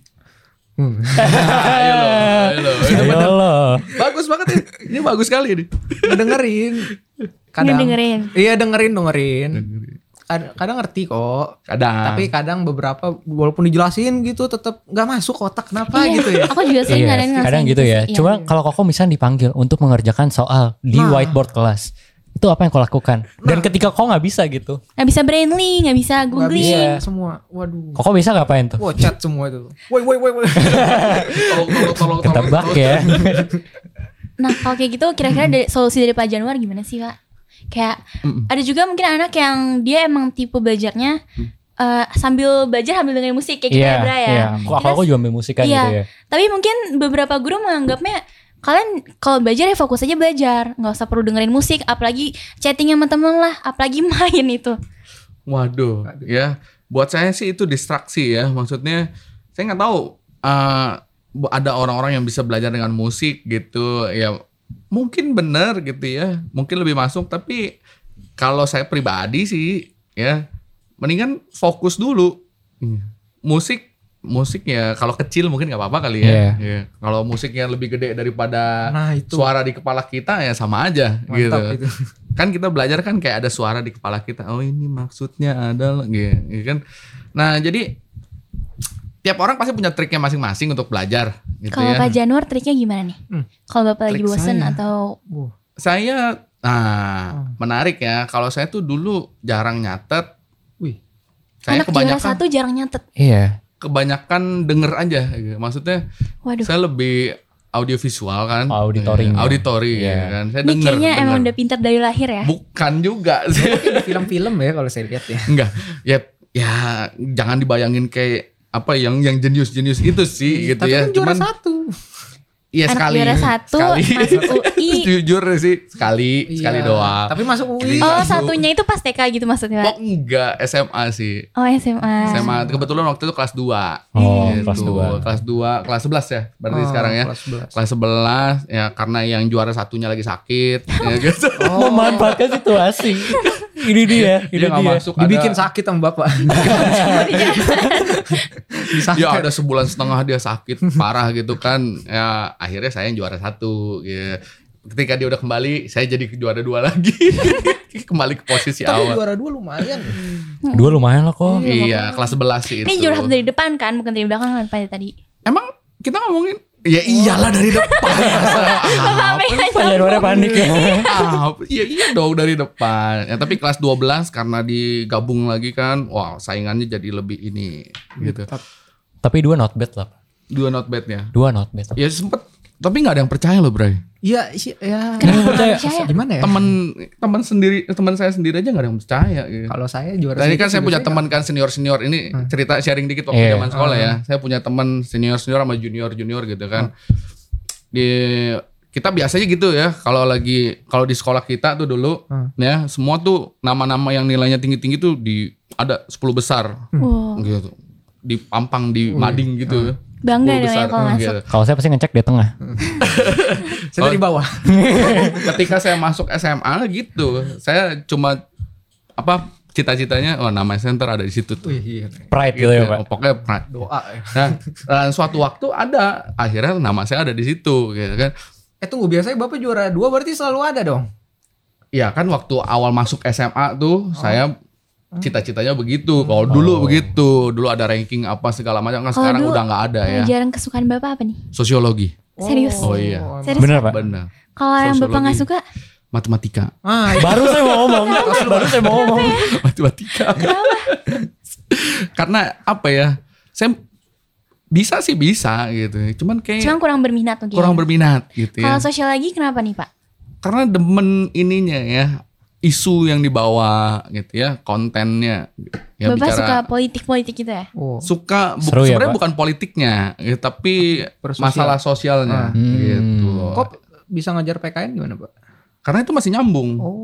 Hmm. Ayo lo, ayo lo. Ayo lo. Bagus banget ini. Ini bagus sekali ini. Ngedengerin. Kadang. Ngedengerin. Iya dengerin dengerin. Kadang, kadang ngerti kok. Kadang. Tapi kadang beberapa walaupun dijelasin gitu tetap nggak masuk otak kenapa Iya, gitu ya. Aku juga sering Iya, kadang kadang gitu ya. Iya. Cuma kalau koko misalnya dipanggil untuk mengerjakan soal di Nah. whiteboard kelas, itu apa yang kau lakukan? Dan ketika kau nggak bisa gitu, Gak bisa brainly Gak bisa Nggak googling bisa Iya. semua. Waduh. koko bisa ngapain tuh? Wah chat semua itu. Woi woi woi woi. tolong, tolong, tolong. Ketebak ya. Nah kalau kayak gitu kira-kira dari, solusi dari Pak Januar gimana sih Pak? Kayak ada juga mungkin anak yang dia emang tipe belajarnya eh, sambil belajar sambil dengerin musik kayak kita Iya, ya Bra ya. iya. Kok aku, aku juga ambil musik kan iya. gitu ya. Tapi mungkin beberapa guru menganggapnya kalian kalau belajar ya fokus aja belajar, nggak usah perlu dengerin musik, apalagi chatting sama temen lah, apalagi main itu. Waduh, ya. Buat saya sih itu distraksi ya. Maksudnya saya nggak tahu eh, ada orang-orang yang bisa belajar dengan musik gitu. Ya mungkin benar gitu ya. Mungkin lebih masuk. Tapi kalau saya pribadi sih ya mendingan fokus dulu. Musik musik ya kalau kecil mungkin nggak apa-apa kali ya. Iya. Ya. Kalau musiknya lebih gede daripada Nah itu. suara di kepala kita ya sama aja gitu Mantap itu. kan kita belajar kan kayak ada suara di kepala kita oh ini maksudnya adalah gitu, gitu kan nah jadi tiap orang pasti punya triknya masing-masing untuk belajar gitu Kalau ya Pak Januar triknya gimana nih? Hmm. Kalau Bapak lagi Trik bosen saya. atau Wah. saya nah menarik ya kalau saya tuh dulu jarang nyatet Wih. saya anak juara kebanyakan satu jarang nyatet. Iya. kebanyakan denger aja gitu. maksudnya Waduh. saya lebih audiovisual kan Auditoring. Auditori Iya. ya kan saya Ini denger, kayaknya emang udah pintar dari lahir ya. bukan juga sih Di film-film ya kalau saya lihat ya. Enggak. Ya ya jangan dibayangin kayak apa yang yang jenius-jenius itu sih gitu Tapi ya. kan juara Cuman satu. iya Anak sekali. juara satu sekali. masuk UI. Jujur sih sekali, sekali Iya. doang. Tapi masuk UI. Oh Masuk. satunya itu pas TK gitu maksudnya Oh Pak? enggak, SMA sih. Oh SMA. SMA kebetulan waktu itu kelas 2. Oh, kelas dua. Kelas 2, kelas 11 ya. Berarti Oh, sekarang ya. kelas 11. Kelas 11 ya karena yang juara satunya lagi sakit ya gitu. Memanfaatkan situasi. ini dia, ini Dia nggak dia. masuk Dibikin ada, sakit sama bapak. ya ada sebulan setengah dia sakit parah gitu kan ya akhirnya saya yang juara satu ya ketika dia udah kembali saya jadi juara dua lagi kembali ke posisi Tapi awal juara dua lumayan. Dua lumayan lah kok. iya kelas 11 sih itu Ini juara satu dari depan kan, bukan dari belakang kan pada tadi. emang kita ngomongin ya iyalah dari depan. Ya? Januarnya panik ya. Ah, iya iya dong dari depan. Ya tapi kelas 12 karena digabung lagi kan wah saingannya jadi lebih ini gitu. Tapi dua not bad lah. Dua not bad ya Dua not bad. ya sempet tapi nggak ada yang percaya loh Bray Iya, sih, ya. Kenapa percaya? nggak percaya? Gimana ya? teman teman sendiri teman saya sendiri aja nggak ada yang percaya gitu. Kalau saya juara Tadi kan saya punya teman kan senior senior ini cerita sharing dikit waktu Iya. zaman sekolah ya. Saya punya teman senior senior sama junior junior gitu kan. Di kita biasanya gitu ya kalau lagi kalau di sekolah kita tuh dulu Hmm. ya semua tuh nama-nama yang nilainya tinggi-tinggi tuh di ada 10 besar Wow. gitu. Dipampang di mading gitu. Bangga 10 dong ya kalau masuk. gitu. Kalau saya pasti ngecek di tengah. Saya di bawah. Ketika saya masuk SMA gitu, saya cuma apa cita-citanya oh nama saya ntar ada di situ tuh. Wih, iya. Pride gitu ya, Pak. Pokoknya pride. Doa ya. Nah, dan suatu waktu ada akhirnya nama saya ada di situ gitu kan. Eh tunggu, biasanya Bapak juara dua berarti selalu ada dong. Ya kan waktu awal masuk SMA tuh saya cita-citanya begitu. Kalau dulu begitu, dulu ada ranking apa segala macam kan sekarang dulu udah nggak ada ya. Pelajaran kesukaan Bapak apa nih? Sosiologi. Serius? Oh iya. Serius? Bener pak? Benar. Kalau yang Bapak nggak suka? Matematika. Ah, Baru saya mau ngomong. Baru saya mau ngomong. Matematika. Karena apa ya? Saya bisa sih bisa gitu. Cuman kayak Cuma kurang berminat mungkin. kurang ya. berminat gitu ya. Kalau sosiologi kenapa nih Pak? Karena demen ininya ya isu yang dibawa gitu ya, kontennya. Ya, Bapak bicara- suka politik-politik gitu ya? Oh. suka bu- Seru ya, sebenarnya Pak? bukan politiknya ya, tapi Bersosial. masalah sosialnya Ah. gitu Kok bisa ngajar PKN gimana, Pak? karena itu masih nyambung Oh.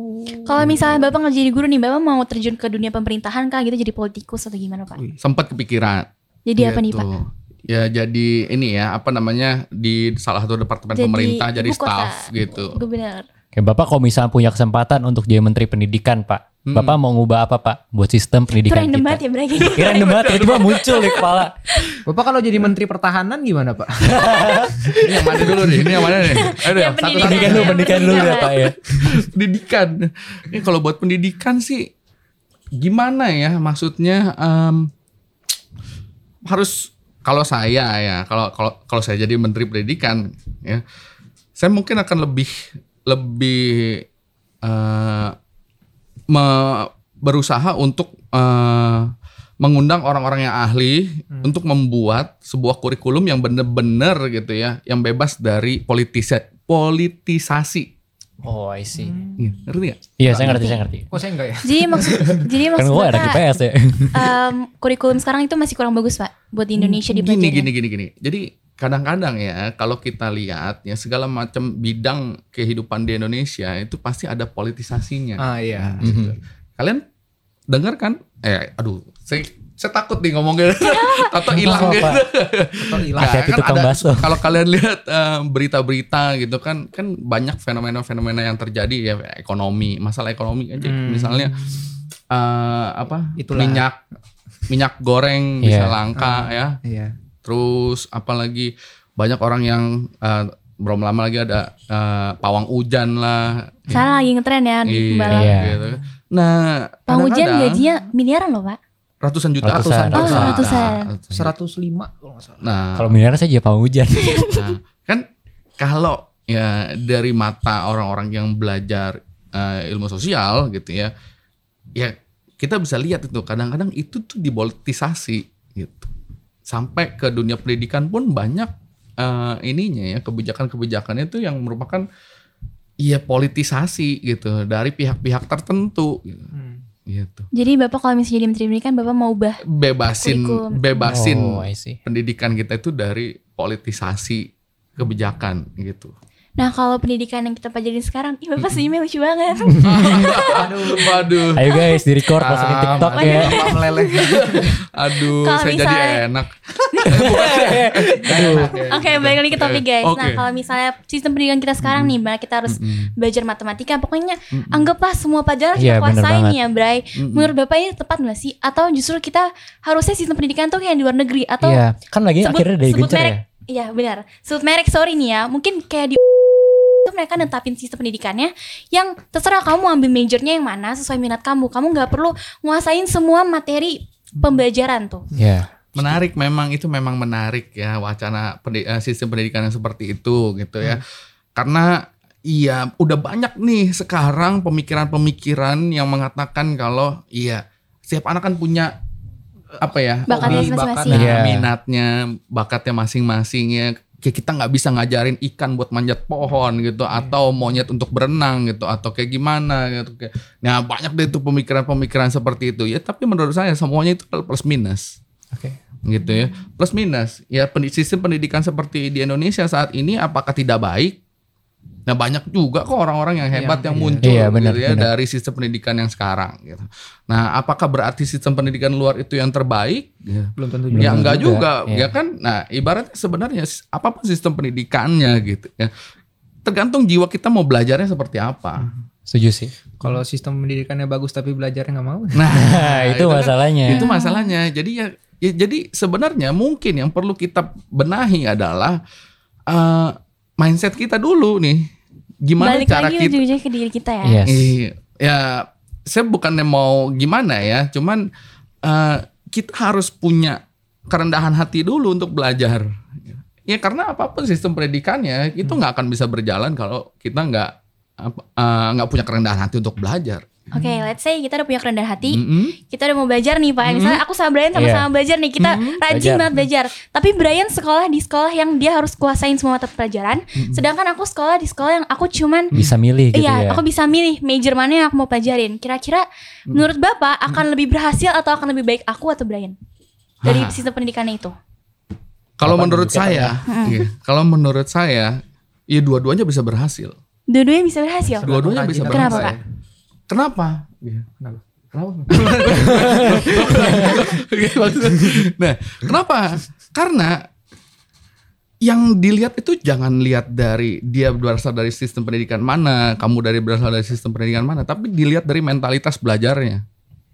Kalau misalnya Bapak nggak jadi guru nih, Bapak mau terjun ke dunia pemerintahan kah gitu jadi politikus atau gimana Pak? sempat kepikiran Jadi apa nih gitu. Pak? ya jadi ini ya apa namanya di salah satu departemen Jadi pemerintah jadi kota. staff gitu Gubernur. Kayak Bapak kalau misalnya punya kesempatan untuk jadi Menteri Pendidikan Pak. Hmm. Bapak mau ngubah apa Pak? Buat sistem Itu pendidikan random kita. banget ya berarti. Kira random banget ya, cuma muncul di kepala. Bapak kalau jadi Menteri Pertahanan gimana, Pak? ini yang mana dulu nih ini yang mana nih aduh Yang satu pendidikan. Pendidikan dulu, pendidikan dulu ya pendidikan. Pak ya. pendidikan ini kalau buat pendidikan sih gimana ya maksudnya em, harus kalau saya ya kalau kalau kalau saya jadi menteri pendidikan ya saya mungkin akan lebih lebih eh, me- berusaha untuk eh, mengundang orang-orang yang ahli untuk membuat sebuah kurikulum yang benar-benar gitu ya yang bebas dari politisa- politisasi Oh, I see. Iya, ngerti nggak? Iya, saya ngerti, saya ngerti. Kok saya enggak ya? Jadi maksud jadi Kan maksud gue anak Bapak IPS ya. em, kurikulum sekarang itu masih kurang bagus Pak buat di Indonesia Gini dipelajari. gini gini gini. Jadi kadang-kadang ya kalau kita lihat ya segala macam bidang kehidupan di Indonesia itu pasti ada politisasinya. Ah iya. Gitu. Kalian dengar kan? Eh, aduh, saya saya takut nih ngomongnya. Tato hilang Apa, gitu. Atau hilang. Nah, kan ada-. Kalau kalian lihat eh, berita-berita gitu kan, kan banyak fenomena-fenomena yang terjadi ya ekonomi, masalah ekonomi aja. Hmm. Misalnya eh, apa? Itulah. Minyak minyak goreng bisa Iya. langka ya. Iya. Terus apalagi banyak orang yang eh, belum lama lagi ada eh, pawang hujan lah. Sekarang lagi ngetren ya di Iya. Iya. gitu. Nah, Pang Hujan gajinya miliaran loh Pak. ratusan juta. Ratusan, Oh, ratusan. 105 kalau nggak salah. Nah, Kalau miliar saya jadi pawang hujan. Nah, kan kalau ya dari mata orang-orang yang belajar eh, ilmu sosial gitu ya, ya kita bisa lihat itu kadang-kadang itu tuh dipolitisasi gitu. Sampai ke dunia pendidikan pun banyak eh, ininya ya kebijakan-kebijakannya itu yang merupakan ya politisasi gitu dari pihak-pihak tertentu gitu. Hmm. gitu. Jadi Bapak kalau misalnya jadi Menteri Pendidikan Bapak mau ubah Bebasin Kurikulum. bebasin Oh, pendidikan kita itu dari politisasi kebijakan gitu. Nah kalau pendidikan yang kita pelajarin sekarang, ih bapak senyumnya lucu banget. Aduh, waduh, Ayo guys, di record masukin Ah, TikTok makanya ya. Meleleh. aduh, Kalau saya jadi misalnya- enak. Aduh. Oke, balik lagi ke topik guys. Oke. Nah, kalau misalnya sistem pendidikan kita sekarang nih, mana kita harus belajar matematika, pokoknya anggaplah semua pelajaran Iya, kita kuasain ya, Bray. Menurut Bapak ini tepat nggak sih? Atau justru kita harusnya sistem pendidikan tuh kayak di luar negeri atau Iya, kan lagi akhirnya dari sebut gencar merek. ya. Iya, benar. Sebut merek sorry nih ya. Mungkin kayak di itu mereka netapin sistem pendidikannya yang terserah kamu ambil majornya yang mana sesuai minat kamu. Kamu nggak perlu nguasain semua materi pembelajaran tuh. Iya. Menarik memang itu memang menarik ya wacana pendi- eh, sistem pendidikan yang seperti itu gitu ya. Karena iya udah banyak nih sekarang pemikiran-pemikiran yang mengatakan kalau iya setiap anak kan punya apa ya Bakatnya Hobi, masing-masing. bakat. Iya. minatnya, bakatnya masing-masing ya. Kayak kita nggak bisa ngajarin ikan buat manjat pohon gitu, atau monyet untuk berenang gitu, atau kayak gimana gitu. Kayak- Nah banyak deh itu pemikiran-pemikiran seperti itu ya. Tapi menurut saya semuanya itu plus minus Oke. gitu ya. Plus minus ya sistem pendidikan seperti di Indonesia saat ini apakah tidak baik? Nah banyak juga kok orang-orang yang hebat Yang- yang, iya. muncul Iya, benar, gitu ya benar. dari sistem pendidikan yang sekarang gitu. Nah apakah berarti sistem pendidikan luar itu yang terbaik? Ya, Belum tentu ya enggak juga, juga, iya. ya kan? Nah ibaratnya sebenarnya apa pun sistem pendidikannya gitu ya. Tergantung jiwa kita mau belajarnya seperti apa. Setuju sih. Kalau sistem pendidikannya bagus tapi belajarnya nggak mau. Nah, Nah, itu kan- masalahnya. itu masalahnya. Jadi ya, ya jadi sebenarnya mungkin yang perlu kita benahi adalah eh, mindset kita dulu nih. Gimana Balik cara lagi kita ke diri kita ya. Yes. Iya, ya saya bukannya mau gimana ya, cuman eh, kita harus punya kerendahan hati dulu untuk belajar. Ya karena apa pun sistem pendidikannya itu nggak akan bisa berjalan kalau kita nggak apa, eh, nggak punya kerendahan hati untuk belajar. Oke, let's say kita udah punya kerendahan hati, Mm-mm. kita udah mau belajar nih Pak. Misalnya aku sama Brian sama-sama belajar nih, kita rajin Belajar. banget belajar. Tapi Brian sekolah di sekolah yang dia harus kuasain semua mata pelajaran, sedangkan aku sekolah di sekolah yang aku cuman Bisa milih gitu Iya, ya. aku bisa milih major mana yang aku mau pelajarin. Kira-kira menurut Bapak akan lebih berhasil atau akan lebih baik aku atau Brian? Dari Hah. sistem pendidikannya itu. Kalau menurut saya, iya, kalau menurut saya, ya dua-duanya bisa berhasil. Dua-duanya bisa berhasil. Dua-duanya bisa Rajin Kenapa, berhasil. Pak? Kenapa? Iya, kenapa? Kenapa? Maksud- nah, kenapa? Karena yang dilihat itu jangan lihat dari dia berasal dari sistem pendidikan mana, kamu dari berasal dari sistem pendidikan mana, tapi dilihat dari mentalitas belajarnya.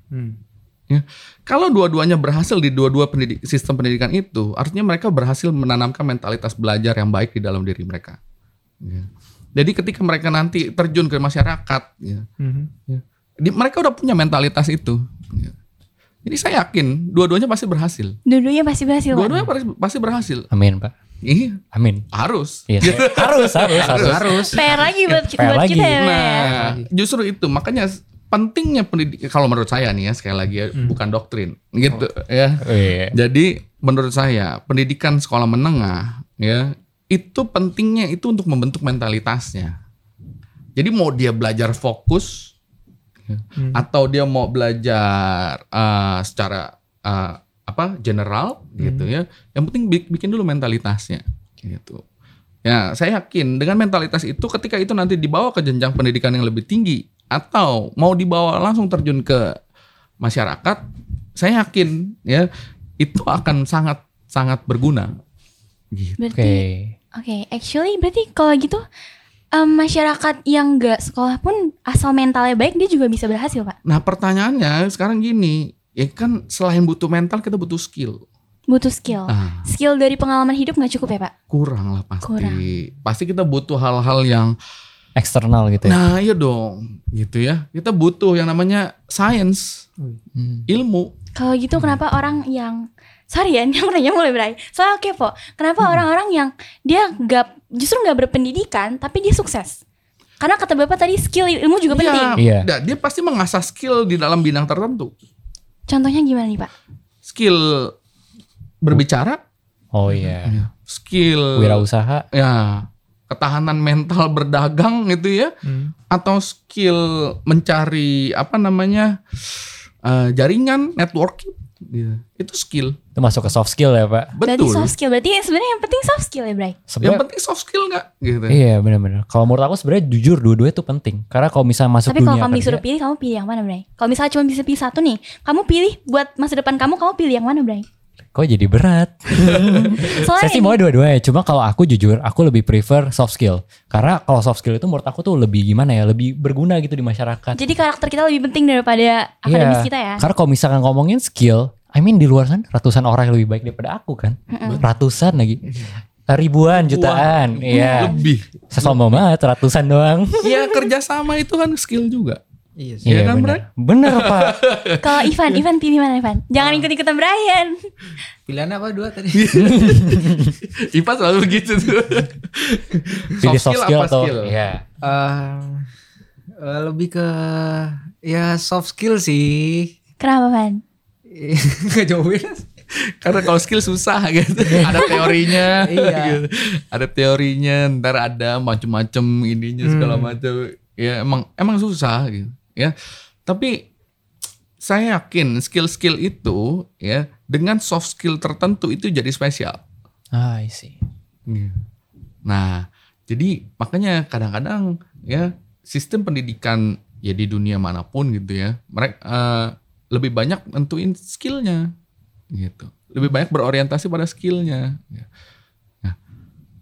Hmm. Ya. Kalau dua-duanya berhasil di dua-dua pendidik, sistem pendidikan itu, artinya mereka berhasil menanamkan mentalitas belajar yang baik di dalam diri mereka. Ya. Jadi ketika mereka nanti terjun ke masyarakat, ya, Mhm. ya, di- mereka udah punya mentalitas itu. Ya. Jadi saya yakin dua-duanya pasti berhasil. Dua-duanya pasti berhasil. Dua-duanya pasti- pasti berhasil. Amin pak. Iya, Amin. harus. Iya, saya- harus, harus, harus. Harus. PR lagi buat, PR buat lagi. kita ya. Nah, justru itu makanya pentingnya pendidikan kalau menurut saya nih ya sekali lagi ya, bukan doktrin gitu ya. Oh, iya. Jadi menurut saya pendidikan sekolah menengah ya itu pentingnya itu untuk membentuk mentalitasnya. Jadi mau dia belajar fokus ya, atau dia mau belajar eh, secara eh, apa general gitu ya. Yang penting bi- bikin dulu mentalitasnya gitu. Ya, saya yakin dengan mentalitas itu ketika itu nanti dibawa ke jenjang pendidikan yang lebih tinggi atau mau dibawa langsung terjun ke masyarakat, saya yakin ya itu akan sangat sangat berguna. Gitu. Oke. Berarti, oke, actually berarti kalau gitu em, masyarakat yang nggak sekolah pun asal mentalnya baik dia juga bisa berhasil pak. Nah pertanyaannya sekarang gini, ya kan selain butuh mental kita butuh skill. Butuh skill. Ah, Skill dari pengalaman hidup nggak cukup ya pak? kurang lah pasti. Kurang. Pasti kita butuh hal-hal yang Eksternal gitu ya. Nah iya dong, gitu ya. Kita butuh yang namanya science, Hmm. ilmu. Kalau gitu kenapa orang yang sorry ya, ini nanya mulai berai. Soalnya kepo, kenapa Hmm. orang-orang yang dia nggak justru nggak berpendidikan tapi dia sukses? Karena kata bapak tadi skill ilmu juga penting. Iya. Nah, dia pasti mengasah skill di dalam bidang tertentu. Contohnya gimana nih pak? Skill berbicara, Oh iya. skill Wirausaha. ya ketahanan mental berdagang gitu ya, Hmm. atau skill mencari apa namanya eh, jaringan networking, gitu. itu skill. Itu masuk ke soft skill ya pak. Berarti Betul. soft skill. Berarti sebenarnya yang penting soft skill ya, Bray. Yang Sebenarnya penting soft skill nggak? Gitu. Iya benar-benar. Kalau menurut aku sebenarnya jujur dua-duanya itu penting. Karena kalau misalnya masuk Tapi kalau dunia kamu kerja, disuruh pilih, kamu pilih yang mana, Bray? Kalau misalnya cuma bisa pilih satu nih, kamu pilih buat masa depan kamu, kamu pilih yang mana, Bray? Kok jadi berat. Soalnya Saya sih mau dua-duanya. Cuma kalau aku jujur, aku lebih prefer soft skill. Karena kalau soft skill itu menurut aku tuh lebih gimana ya, lebih berguna gitu di masyarakat. jadi karakter kita lebih penting daripada akademis Iya. kita ya. Karena kalau misalkan ngomongin skill, I mean di luar sana ratusan orang yang lebih baik daripada aku kan. Ratusan lagi. Ribuan, jutaan. Iya. Lebih. Saya sombong banget, ratusan doang. Ya kerjasama itu kan skill juga. Iya sih. Iya kan, bener. Bener, Pak. Kalau Ivan, Ivan pilih mana, Ivan? Jangan ikut-ikutan Brian. Pilihan apa dua tadi? Ipa selalu begitu tuh. Pilih soft skill, apa atau skill? Iya. Eh, eh, lebih ke ya soft skill sih. Kenapa, Van? Gak jauhin. Karena kalau skill susah gitu. Ada teorinya. Iya. gitu. Ada teorinya, ntar ada macem-macem ininya segala macam. Ya emang emang susah gitu. Ya. Tapi saya yakin skill-skill itu ya dengan soft skill tertentu itu jadi spesial. Ah, I see. Iya. Nah, jadi makanya kadang-kadang ya sistem pendidikan ya di dunia mana pun gitu ya, mereka eh, lebih banyak nentuin skillnya gitu. Lebih banyak berorientasi pada skillnya. Ya. Nah,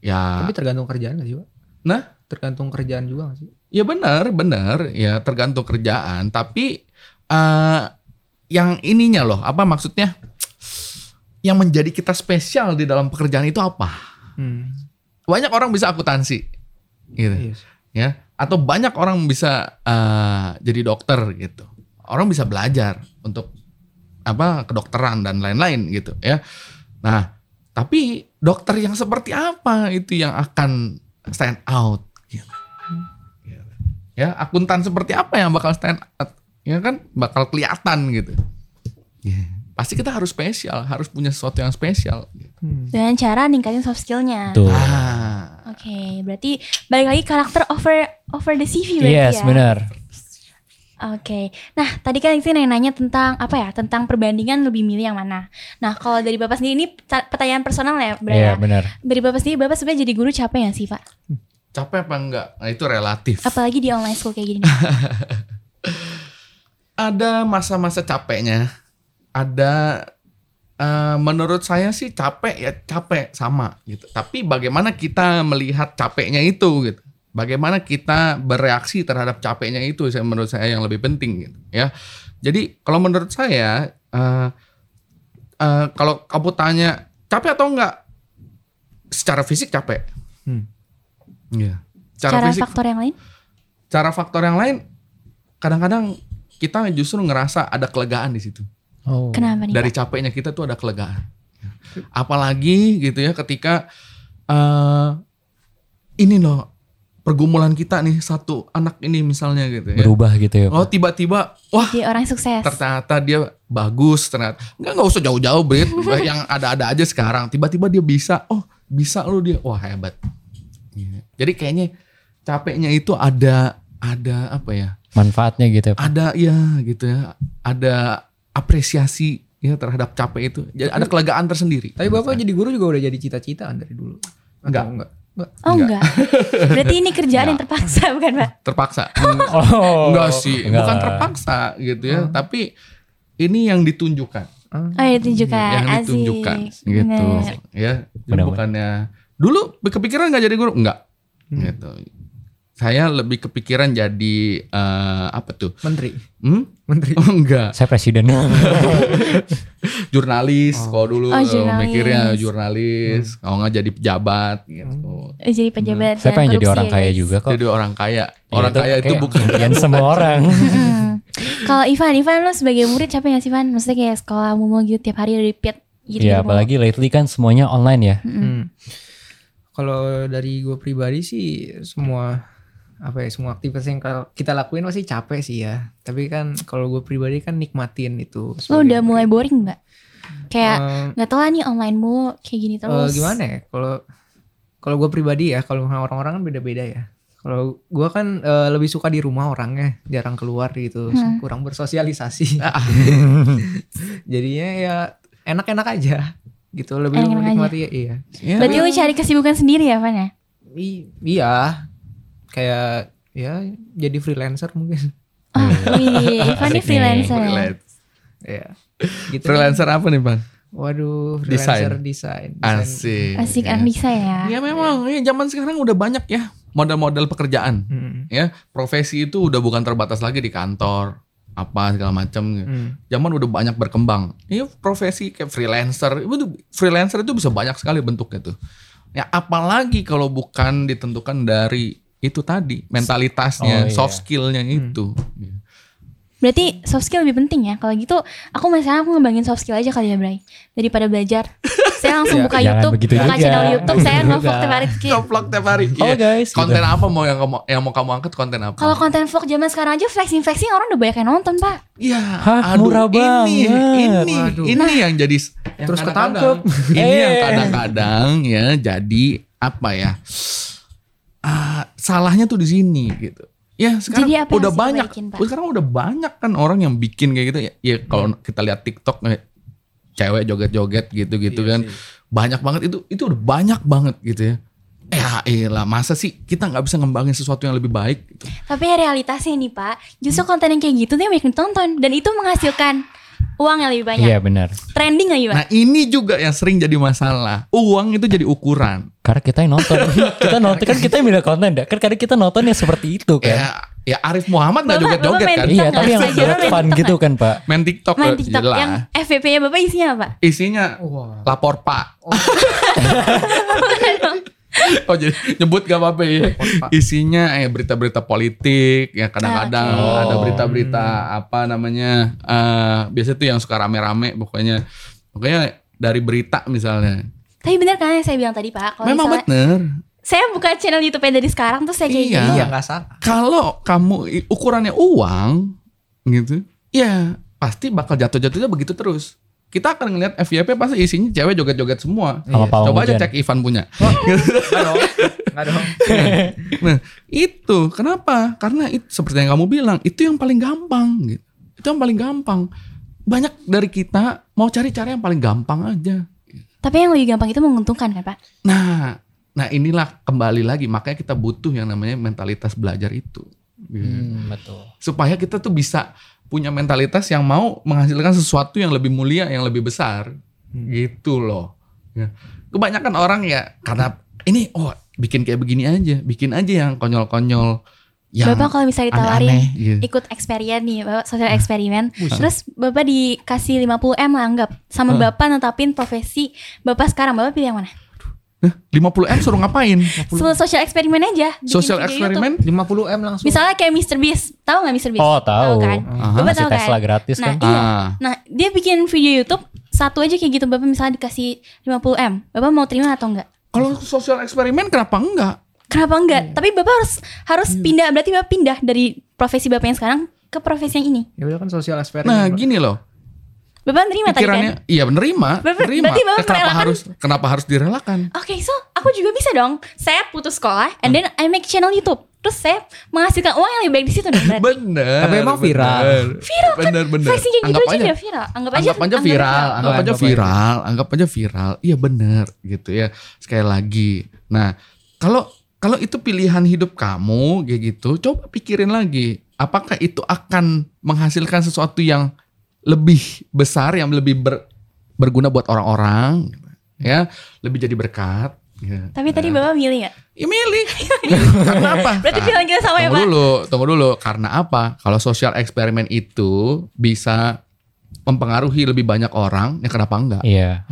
ya, Tapi tergantung kerjaan gak sih, Pak? nah, Tergantung kerjaan juga gak sih? Ya benar, benar, ya tergantung kerjaan. Tapi eh yang ininya loh, apa maksudnya? Yang menjadi kita spesial di dalam pekerjaan itu apa? Hmm. Banyak orang bisa akuntansi, gitu. Iya sih. ya atau banyak orang bisa eh, jadi dokter gitu orang bisa belajar untuk apa kedokteran dan lain-lain gitu ya. Nah, tapi dokter yang seperti apa itu yang akan stand out. Ya, akuntan seperti apa yang bakal stand out? Ya kan bakal kelihatan gitu. Ya, Pasti kita harus spesial, harus punya sesuatu yang spesial. gitu. Dengan cara ningkatin soft skillnya. Ah, Oke, berarti balik lagi karakter over over the CV berarti Yes, ya. benar. Oke, nah tadi kan kita nanya tentang apa ya, tentang perbandingan lebih milih yang mana. Nah kalau dari bapak sendiri ini ta- pertanyaan personal ya, Bra Iya, ya. benar. Dari bapak sendiri, bapak sebenarnya jadi guru capek gak sih pak? Capek apa enggak? Nah, itu relatif. Apalagi di online school kayak gini. ada masa-masa capeknya. Ada eh, menurut saya sih capek ya capek sama gitu. Tapi bagaimana kita melihat capeknya itu gitu. Bagaimana kita bereaksi terhadap capeknya itu saya menurut saya yang lebih penting gitu ya. Jadi kalau menurut saya eh, eh, kalau kamu tanya capek atau enggak secara fisik capek. Hmm. Iya. Cara faktor yang lain? cara faktor yang lain kadang-kadang kita justru ngerasa ada kelegaan di situ. Oh. Kenapa nih Dari pak? capeknya kita tuh ada kelegaan. Apalagi gitu ya ketika eh ini loh pergumulan kita nih satu anak ini misalnya gitu ya. Berubah gitu ya. Oh tiba-tiba wah Dia orang sukses. ternyata dia bagus ternyata nggak nggak usah jauh-jauh Brit yang ada-ada aja sekarang tiba-tiba dia bisa oh bisa lu dia wah hebat Iya. Jadi kayaknya capeknya itu ada ada apa ya Manfaatnya gitu ya. Pak. ada ya gitu ya ada apresiasi ya terhadap capek itu jadi ada kelegaan tersendiri Tapi bapak jadi guru juga udah jadi cita-cita dari dulu? Atau Enggak. enggak. Enggak. Oh Enggak. enggak. Berarti ini kerjaan yang terpaksa bukan pak? terpaksa Oh. enggak sih enggak. bukan terpaksa gitu ya tapi ini yang ditunjukkan. Oh ya ditunjukkan. yang Asik. ditunjukkan gitu Bener. ya bukannya dulu kepikiran nggak jadi guru enggak Hmm. gitu saya lebih kepikiran jadi eh, apa tuh Menteri. hmm? Menteri. oh, enggak Saya presiden. jurnalis kalau dulu Oh, eh, jurnalis. mikirnya jurnalis kalau nggak jadi pejabat gitu Oh, Jadi pejabat. Saya dan pengen jadi orang ya, kaya guys. juga kok. jadi orang kaya Iya, orang kaya itu kayak bukan impian semua orang. Hmm. Kalau Ivan, Ivan lo sebagai murid capek gak sih Ivan? Maksudnya kayak sekolah mulu gitu tiap hari repeat gitu. Iya, apalagi lately kan semuanya online ya. Hmm. Kalau dari gue pribadi sih semua apa ya semua aktivitas yang kita lakuin pasti capek sih ya. Tapi kan kalau gue pribadi kan nikmatin itu. Lo udah mulai murid. boring gak? Kayak nggak tahu lah nih online mulu kayak gini eh, terus. gimana ya? Kalau kalau gue pribadi ya, kalau orang-orang kan beda-beda ya. Kalau gue kan eh, lebih suka di rumah orangnya, jarang keluar gitu, Hmm. kurang bersosialisasi. Jadinya ya enak-enak aja gitu, lebih Enak-enak menikmati ya, iya. Ya, Berarti lo cari kesibukan sendiri ya Van ya? I- iya, kayak ya jadi freelancer mungkin. Oh, nih Asik nih. freelancer ya. freelance. ya. Gitu freelancer apa nih pan Waduh, Desain. freelancer desain. asik Asik ya. anak bisa ya. ya memang ya zaman sekarang udah banyak ya model-model pekerjaan Hmm. ya profesi itu udah bukan terbatas lagi di kantor apa segala macam gitu. Hmm. zaman udah banyak berkembang ini profesi kayak freelancer itu freelancer itu bisa banyak sekali bentuknya tuh ya apalagi kalau bukan ditentukan dari itu tadi mentalitasnya Oh, iya. soft skillnya itu Berarti soft skill lebih penting ya. Kalau gitu aku misalnya aku ngembangin soft skill aja kali ya Bray. Daripada belajar. saya langsung Ya, buka YouTube, buka juga. channel YouTube, saya ngevlog tiap hari. Nge-vlog tiap hari Oh Iya. guys, gitu. konten apa mau yang kamu yang mau kamu angkat konten apa Kalau konten vlog zaman sekarang aja flexing-flexing orang udah banyak yang nonton, Pak. Iya, Hah, murah ini, banget. ini, Waduh. ini yang jadi yang Terus ketangkep. Ini yang Eh. kadang-kadang ya jadi apa ya? ah, salahnya tuh di sini gitu. Ya sekarang Jadi apa udah banyak, Pak? sekarang udah banyak kan orang yang bikin kayak gitu ya. Ya kalau kita lihat TikTok eh, cewek joget-joget gitu-gitu Iya kan, sih. banyak banget itu itu udah banyak banget gitu ya. Ya elah masa sih kita nggak bisa ngembangin sesuatu yang lebih baik gitu. Tapi ya realitasnya nih, Pak, justru konten yang kayak gitu tuh yang banyak ditonton dan itu menghasilkan uang yang lebih banyak. Iya benar. Trending lagi, Pak. Nah ini juga yang sering jadi masalah. Uang itu jadi ukuran. Karena kita yang nonton. kita nonton kan kita yang milih konten. Kan kadang kita nonton yang seperti itu kan. Ya, ya Arif Muhammad nggak joget-joget kan? Iya, tapi yang main fun gitu kan, Pak. Main TikTok, Main TikTok jelas. yang FVP-nya Bapak isinya apa? Isinya Wah. lapor Pak. oh jadi nyebut gak apa-apa ya. Isinya eh berita-berita politik ya kadang-kadang Ah, oke. ada Oh. berita-berita apa namanya eh biasa tuh yang suka rame-rame pokoknya pokoknya dari berita misalnya. Tapi bener kan yang saya bilang tadi Pak, kalau Memang misalnya bener. saya buka channel YouTube dari sekarang tuh saya kayak Iya. gini. Iya nggak salah. Kalau kamu ukurannya uang gitu, ya pasti bakal jatuh-jatuhnya begitu terus. Kita akan ngelihat FYP pasti isinya cewek joget-joget semua. Sama pawang Coba aja cek Ivan punya. Dong. Dong. Nah, itu kenapa? Karena itu seperti yang kamu bilang, itu yang paling gampang gitu. Itu yang paling gampang. Banyak dari kita mau cari cara yang paling gampang aja. Tapi yang lebih gampang itu menguntungkan kan Pak? Nah, nah inilah kembali lagi makanya kita butuh yang namanya mentalitas belajar itu. Gitu. Hmm, betul. Supaya kita tuh bisa punya mentalitas yang mau menghasilkan sesuatu yang lebih mulia, yang lebih besar. Gitu loh. Ya. Kebanyakan orang ya karena ini oh bikin kayak begini aja, bikin aja yang konyol-konyol. Yang Bapak kalau misalnya ditawarin aneh-aneh, gitu. ikut eksperimen nih, Bapak sosial eksperimen. Terus Bapak dikasih 50 M lah anggap. Sama Hah? Bapak netapin profesi Bapak sekarang. Bapak pilih yang mana? Hah, 50 M suruh ngapain? Sel- Sosial eksperimen aja. Social video eksperimen? 50 M langsung. Misalnya kayak Mr. Beast, tahu nggak Mr. Beast? Oh, tahu. kan? Aha. Bapak tahu Tesla kan? gratis Nah, kan? iya. Ah. Nah, dia bikin video YouTube satu aja kayak gitu. Bapak misalnya dikasih 50 M. Bapak mau terima atau enggak? Kalau sosial eksperimen kenapa enggak? Kenapa enggak? Hmm. Tapi Bapak harus harus pindah. Berarti Bapak pindah dari profesi Bapak yang sekarang ke profesi yang ini. Ya udah kan sosial eksperimen. Nah, Pak. gini loh. Bapak terima tadi kan? Pikirannya iya menerima, Bapak- menerima. berarti Bapak Eh, kenapa merelakan- harus kenapa harus direlakan? Oke, so aku juga bisa dong. Saya putus sekolah, and then I make channel YouTube. Terus saya menghasilkan uang yang lebih baik di situ dong berarti. Bener. Tapi emang viral. bener. Viral kan? Bener bener. Flexing kayak gitu Anggap aja aja viral. Anggap aja, anggap aja viral, anggap aja anggap aja. viral, anggap aja viral. Iya bener gitu ya. Sekali lagi. Nah, kalau kalau itu pilihan hidup kamu kayak gitu, coba pikirin lagi, apakah itu akan menghasilkan sesuatu yang lebih besar, yang lebih ber- berguna buat orang-orang, ya, lebih jadi berkat. ya. Tapi tadi Nah, Bapak milih gak? ya milih, milih. karena apa? Berarti Nah, pilihan kita sama ya tunggu Pak? dulu, tunggu dulu. Karena apa? Kalau sosial eksperimen itu bisa mempengaruhi lebih banyak orang, ya kenapa enggak? Iya.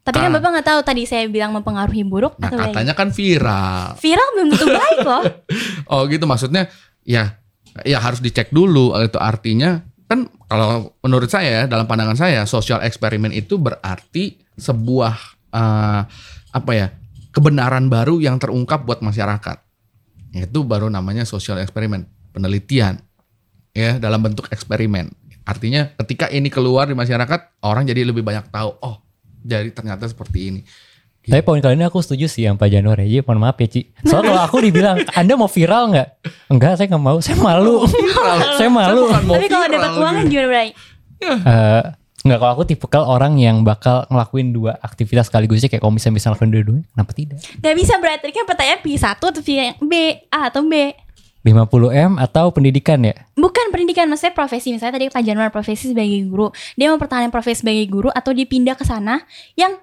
Tapi kan Ah. Bapak nggak tahu tadi saya bilang mempengaruhi buruk Nah atau baik. katanya kan viral. Viral belum tentu baik loh. Oh gitu maksudnya ya ya harus dicek dulu itu artinya kan kalau menurut saya dalam pandangan saya sosial eksperimen itu berarti sebuah eh, apa ya kebenaran baru yang terungkap buat masyarakat. Itu baru namanya sosial eksperimen, penelitian ya dalam bentuk eksperimen. Artinya ketika ini keluar di masyarakat orang jadi lebih banyak tahu oh jadi ternyata seperti ini. Tapi poin kali ini aku setuju sih yang Pak Januari. Jadi mohon maaf ya Ci. Soalnya kalau aku dibilang Anda mau viral nggak? Enggak, saya nggak mau. Saya malu. saya malu. mau Tapi kalau dapat uang gitu. gimana Bray? Eh, Enggak, kalau aku tipikal orang yang bakal ngelakuin dua aktivitas sekaligus kayak kalau misalnya bisa ngelakuin dua-duanya, kenapa tidak? Gak bisa berarti kan pertanyaan pilih satu atau pilih yang B, A atau B. 50M atau pendidikan ya? Bukan pendidikan, maksudnya profesi. Misalnya tadi Pak Januar profesi sebagai guru. Dia mau pertahanan profesi sebagai guru atau dia pindah ke sana yang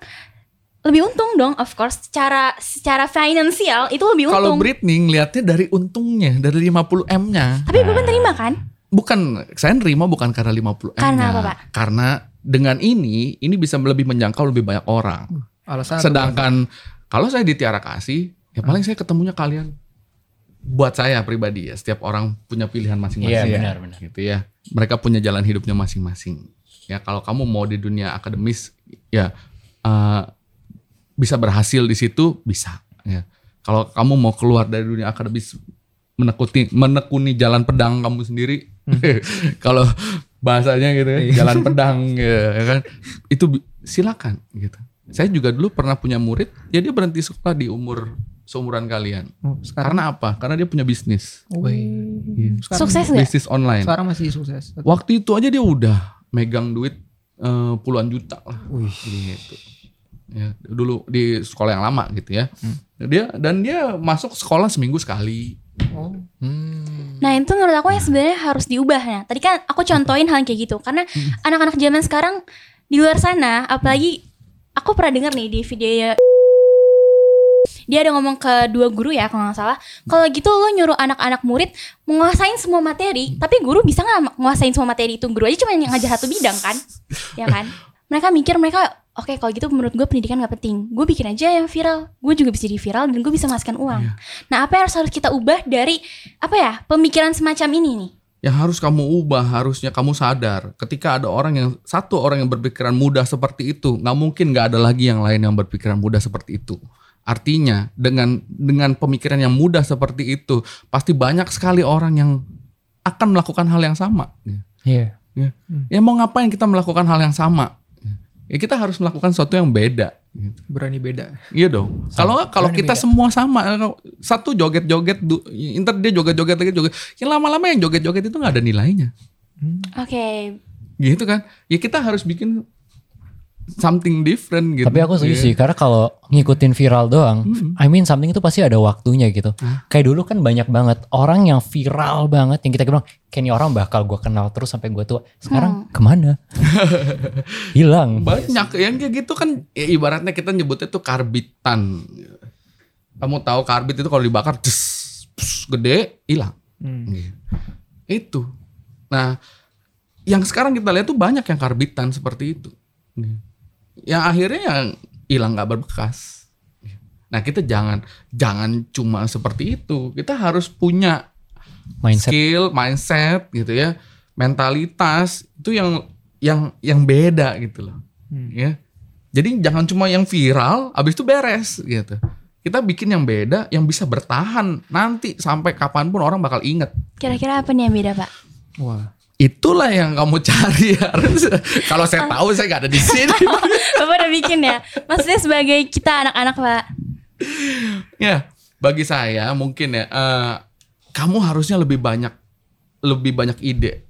lebih untung dong, of course. Secara secara finansial itu lebih Kalau untung. Britney ngelihatnya dari untungnya, dari 50 M-nya. Tapi Bapak terima kan? Bukan, saya nerima bukan karena 50 M-nya. Karena apa, Pak? Karena dengan ini, ini bisa lebih menjangkau lebih banyak orang. Alasan Sedangkan kalau saya di Tiara Kasih, ya paling saya ketemunya kalian. Buat saya pribadi ya, setiap orang punya pilihan masing-masing. Iya, ya. benar-benar. Gitu ya. Mereka punya jalan hidupnya masing-masing. Ya kalau kamu mau di dunia akademis, ya eh, bisa berhasil di situ bisa. Ya. Kalau kamu mau keluar dari dunia akademis, menekuni menekuni jalan pedang kamu sendiri, kalau bahasanya gitu ya, jalan pedang ya, ya kan, itu silakan gitu. Saya juga dulu pernah punya murid, ya dia berhenti sekolah di umur seumuran kalian. Oh, sekarang Karena apa? Karena dia punya bisnis, Wih. Sekarang, Sukses nggak? bisnis online. sekarang masih sukses. Waktu itu aja dia udah megang duit eh, puluhan juta lah. Wih. Gitu. Ya, dulu di sekolah yang lama gitu ya. Dia dan dia masuk sekolah seminggu sekali. Oh. Hmm. Nah itu menurut aku yang sebenarnya harus diubah. Nah tadi kan aku contohin hal kayak gitu. Karena anak-anak zaman sekarang di luar sana, apalagi aku pernah dengar nih di video ya dia ada ngomong ke dua guru ya kalau nggak salah kalau gitu lo nyuruh anak-anak murid menguasain semua materi tapi guru bisa nggak menguasain semua materi itu guru aja cuma yang ngajar satu bidang kan ya kan mereka mikir mereka oke kalau gitu menurut gue pendidikan gak penting. Gue bikin aja yang viral. Gue juga bisa jadi viral dan gue bisa menghasilkan uang. Iya. nah apa yang harus harus kita ubah dari apa ya pemikiran semacam ini nih? Yang harus kamu ubah harusnya kamu sadar. Ketika ada orang yang satu orang yang berpikiran mudah seperti itu nggak mungkin nggak ada lagi yang lain yang berpikiran mudah seperti itu. Artinya dengan dengan pemikiran yang mudah seperti itu pasti banyak sekali orang yang akan melakukan hal yang sama. Iya. ya, ya mau ngapain kita melakukan hal yang sama ya kita harus melakukan sesuatu yang beda. Berani beda. Iya dong. Kalau nggak, kalau kita beda. semua sama, satu joget-joget, inter dia joget-joget lagi joget. Yang lama-lama yang joget-joget itu nggak ada nilainya, oke gitu kan? Ya kita harus bikin something different gitu. Tapi aku setuju Iya. sih karena kalau ngikutin viral doang, I mean something itu pasti ada waktunya gitu. Kayak dulu kan banyak banget orang yang viral banget yang kita bilang, kayak ini orang bakal gue kenal terus sampai gue tua. Sekarang ke mana? Hilang. Banyak yang kayak gitu kan, ya ibaratnya kita nyebutnya tuh karbitan. Kamu tahu karbit itu kalau dibakar, des, pus, gede, hilang. Hmm. Gitu. Itu. Nah, yang sekarang kita lihat tuh banyak yang karbitan seperti itu. Yang akhirnya yang hilang nggak berbekas. Nah, kita jangan jangan cuma seperti itu. Kita harus punya Mindset. skill, mindset gitu ya, mentalitas itu yang yang yang beda gitu loh. Hmm. Ya. Jadi jangan cuma yang viral habis itu beres gitu. Kita bikin yang beda yang bisa bertahan nanti sampai kapan pun orang bakal inget. kira-kira apa nih yang beda pak Wah. Itulah yang kamu cari harus. Kalau saya tahu saya nggak ada di sini. bapak udah bikin ya maksudnya sebagai kita anak-anak pak ya, bagi saya mungkin ya eh, kamu harusnya lebih banyak lebih banyak ide.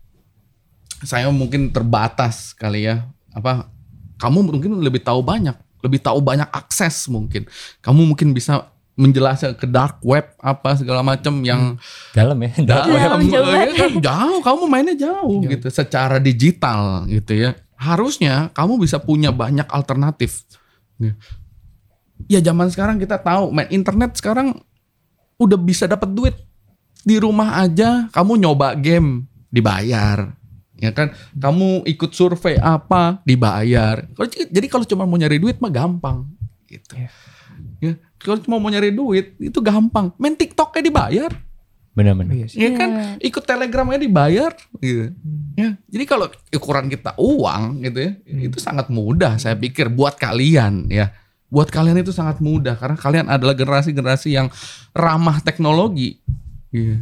Saya mungkin terbatas kali ya. Apa kamu mungkin lebih tahu banyak, lebih tahu banyak akses mungkin. Kamu mungkin bisa menjelaskan ke dark web apa segala macam yang Dalam ya. Dalam. Dalam, jauh ya kan, jauh kamu mainnya jauh gitu secara digital gitu ya. Harusnya kamu bisa punya banyak alternatif. Ya. Zaman sekarang kita tahu main internet sekarang udah bisa dapat duit. Di rumah aja kamu nyoba game dibayar. Ya kan? Kamu ikut survei apa dibayar. Jadi kalau cuma mau nyari duit mah gampang gitu. Ya kalau cuma mau nyari duit itu gampang main TikToknya dibayar Benar-benar. Iya sih. ya kan ikut telegramnya dibayar gitu ya jadi kalau ukuran kita uang gitu ya itu sangat mudah saya pikir buat kalian ya buat kalian itu sangat mudah karena kalian adalah generasi-generasi yang ramah teknologi Iya.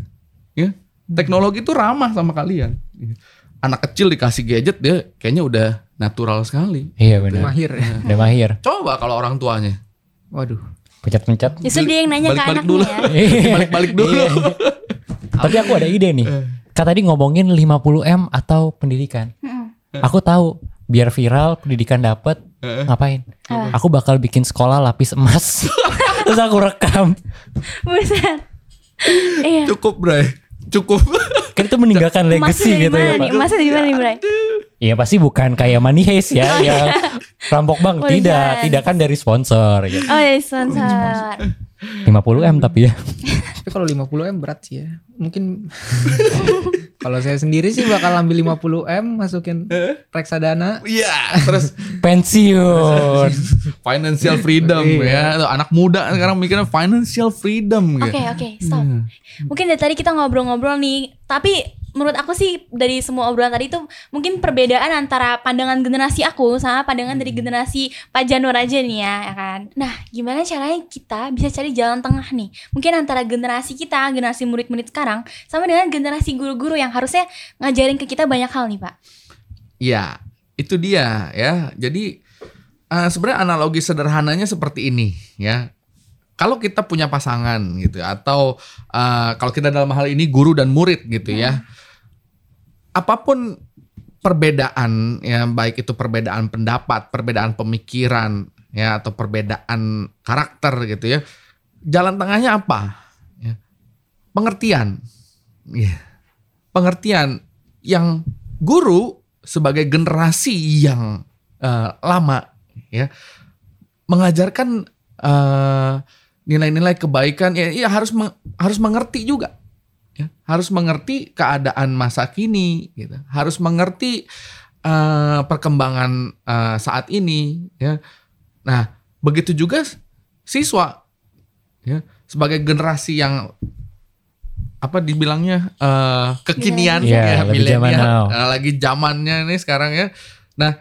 ya teknologi itu ramah sama kalian Iya. anak kecil dikasih gadget dia kayaknya udah natural sekali Iya benar. Mahir ya. Udah mahir. coba kalau orang tuanya Waduh. Pencet-pencet. justru dia yang nanya ke Balik-balik anaknya dulu. ya balik-balik dulu Iya. Tapi aku ada ide nih. Kan tadi ngomongin 50M atau pendidikan. Aku tahu biar viral pendidikan dapat ngapain? Apa? Aku bakal bikin sekolah lapis emas. Terus aku rekam. buset iya cukup Bray cukup Kan itu meninggalkan legacy gitu ya? Pak. Dari mana nih, Bray? Iya pasti bukan kayak money heist ya, yang rampok bank. Oh, Tidak, iya. tidak kan dari sponsor gitu. Oh, dari sponsor. 50M tapi ya. Tapi kalau 50 m berat sih ya. Mungkin kalau saya sendiri sih bakal ambil 50 m masukin reksadana. Iya, terus Pensiun. financial freedom ya. Tuh, Anak muda sekarang mikirnya financial freedom Oke, gitu. oke, stop. Mungkin dari tadi kita ngobrol-ngobrol nih, tapi menurut aku sih dari semua obrolan tadi itu mungkin perbedaan antara pandangan generasi aku sama pandangan dari generasi Pak Janur aja nih ya, ya kan. Nah, gimana caranya kita bisa cari jalan tengah nih? Mungkin antara generasi kita, generasi murid-murid sekarang sama dengan generasi guru-guru yang harusnya ngajarin ke kita banyak hal nih, Pak. Iya, itu dia ya. Jadi eh, sebenarnya analogi sederhananya seperti ini ya. Kalau kita punya pasangan gitu atau eh, kalau kita dalam hal ini guru dan murid gitu ya. Apa pun perbedaan ya baik itu perbedaan pendapat, perbedaan pemikiran ya atau perbedaan karakter gitu ya. Jalan tengahnya apa? Ya. Pengertian. Iya. Pengertian yang guru sebagai generasi yang eh, lama ya mengajarkan eh, nilai-nilai kebaikan ya, ya harus meng- harus mengerti juga ya harus mengerti keadaan masa kini gitu harus mengerti eh, perkembangan eh, saat ini ya. Nah, begitu juga siswa ya sebagai generasi yang apa dibilangnya eh, kekinian Iya, ya, now. milenial. Eh, lagi zamannya nih sekarang ya. Nah,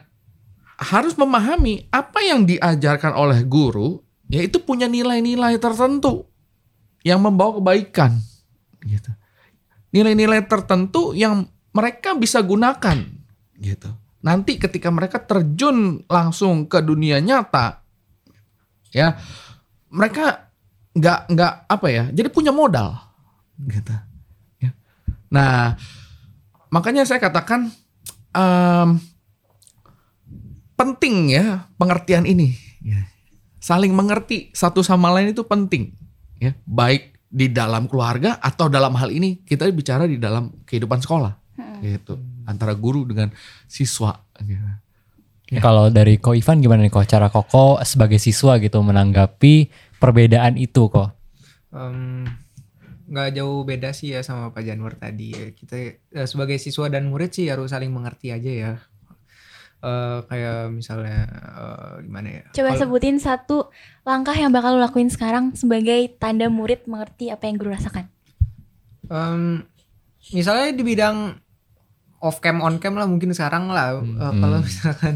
harus memahami apa yang diajarkan oleh guru yaitu punya nilai-nilai tertentu yang membawa kebaikan gitu. Nilai-nilai tertentu yang mereka bisa gunakan gitu. Nanti ketika mereka terjun langsung ke dunia nyata ya mereka nggak nggak apa ya jadi punya modal gitu ya. nah makanya saya katakan em, penting ya pengertian ini ya. saling mengerti satu sama lain itu penting ya baik di dalam keluarga atau dalam hal ini kita bicara di dalam kehidupan sekolah gitu antara guru dengan siswa gitu. Ya. Kalau dari Ko Ivan gimana nih Ko? Cara Koko sebagai siswa gitu menanggapi perbedaan itu Ko? Em, nggak jauh beda sih ya sama Pak Janwar tadi ya. Kita eh, sebagai siswa dan murid sih harus saling mengerti aja ya. Eh, kayak misalnya eh, gimana ya? Coba Kalau- sebutin satu langkah yang bakal lo lakuin sekarang sebagai tanda murid mengerti apa yang guru rasakan. Em, misalnya di bidang off cam on cam lah mungkin sekarang lah Eh, Hmm. kalau misalkan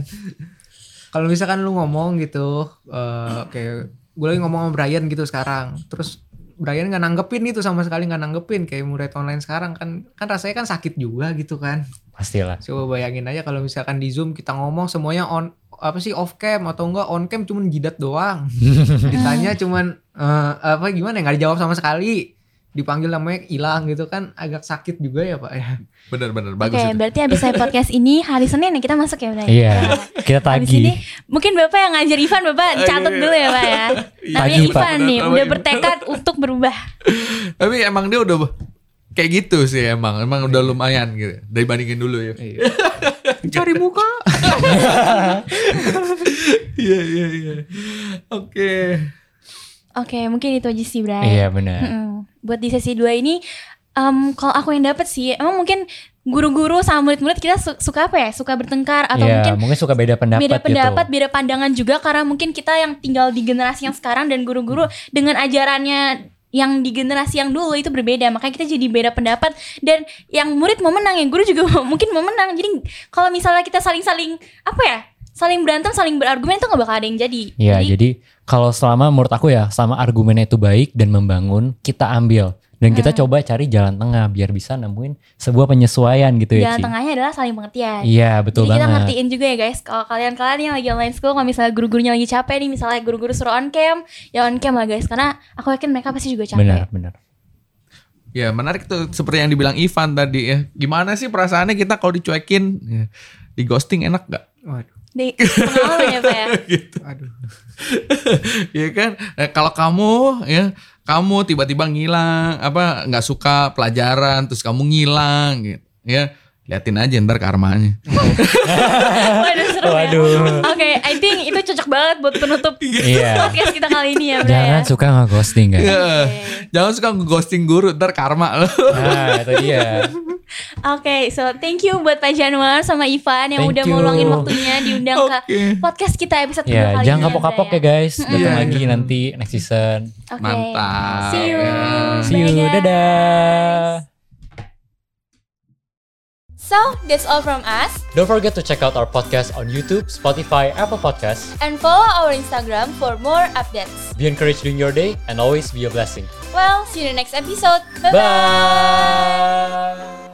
kalau misalkan lu ngomong gitu eh, kayak gue lagi ngomong sama Brian gitu sekarang terus Brian nggak nanggepin gitu sama sekali nggak nanggepin. Kayak murid online sekarang kan kan rasanya kan sakit juga gitu kan. Pastilah. coba bayangin aja kalau misalkan di zoom kita ngomong semuanya on apa sih off cam atau enggak on cam cuman jidat doang. Ditanya cuman eh, apa gimana? Nggak dijawab sama sekali dipanggil namanya hilang gitu kan agak sakit juga ya pak ya benar-benar Oke, bagus itu. berarti habis saya podcast ini hari Senin ya kita masuk ya? Iya, kita Habis ini mungkin Bapak yang ngajar Ivan, Bapak iya, catat iya. dulu ya, Pak ya. Namanya Tagih, Pak. Ivan nih, Benar, udah bertekad untuk berubah. Tapi emang dia udah kayak gitu sih emang. Emang udah lumayan gitu. Dibandingin dulu ya. cari muka Iya iya iya. Oke. Oke, mungkin itu aja sih, Bray. Iya benar. Buat di sesi 2 ini, em, kalau aku yang dapet sih, emang mungkin guru-guru sama murid-murid kita su- suka apa ya? Suka bertengkar atau Iya, mungkin mungkin suka beda pendapat beda pendapat, gitu. beda pandangan juga karena mungkin kita yang tinggal di generasi yang sekarang dan guru-guru dengan ajarannya yang di generasi yang dulu itu berbeda makanya kita jadi beda pendapat dan yang murid mau menang yang guru juga mungkin mau menang jadi kalau misalnya kita saling-saling apa ya saling berantem saling berargumen tuh nggak bakal ada yang jadi Iya, jadi kalau selama menurut aku ya, sama argumennya itu baik dan membangun, kita ambil. Dan kita Hmm. coba cari jalan tengah biar bisa nemuin sebuah penyesuaian gitu ya, jalan tengahnya adalah saling pengertian Iya, betul Jadi kita banget. ngertiin juga ya guys, kalau kalian-kalian yang lagi online school, kalau misalnya guru-gurunya lagi capek nih, misalnya guru-guru suruh on cam, ya on cam lah guys, karena aku yakin mereka pasti juga capek. Benar, benar. Ya menarik tuh seperti yang dibilang Ivan tadi ya. Gimana sih perasaannya kita kalau dicuekin? Ya. Di ghosting enak gak? waduh Di pengalaman ya pak ya. gitu. aduh ya kan? Eh, kalau kamu ya kamu tiba-tiba ngilang apa nggak suka pelajaran terus kamu ngilang gitu ya liatin aja ntar karmanya. Waduh seru Waduh. ya. Oke, I think itu cocok banget buat penutup Iya. podcast kita kali ini ya Bro Jangan ya. suka nge-ghosting kan. Ya, Jangan suka ghosting guru ntar karma lo. Nah, itu dia. Oke, so thank you buat Pak Januar sama Ivan yang Thank udah you. mau luangin waktunya diundang Oke. ke podcast kita episode kedua Ya, kali jangan ini kapok-kapok ya Bro guys. Datang Iya. lagi nanti next season. Oke. Mantap. See you. Ya. See you. Bye, guys. Dadah. So, that's all from us. Don't forget to check out our podcast on YouTube, Spotify, Apple Podcasts. And follow our Instagram for more updates. Be encouraged during your day and always be a blessing. Well, see you in the next episode. Bye-bye. Bye.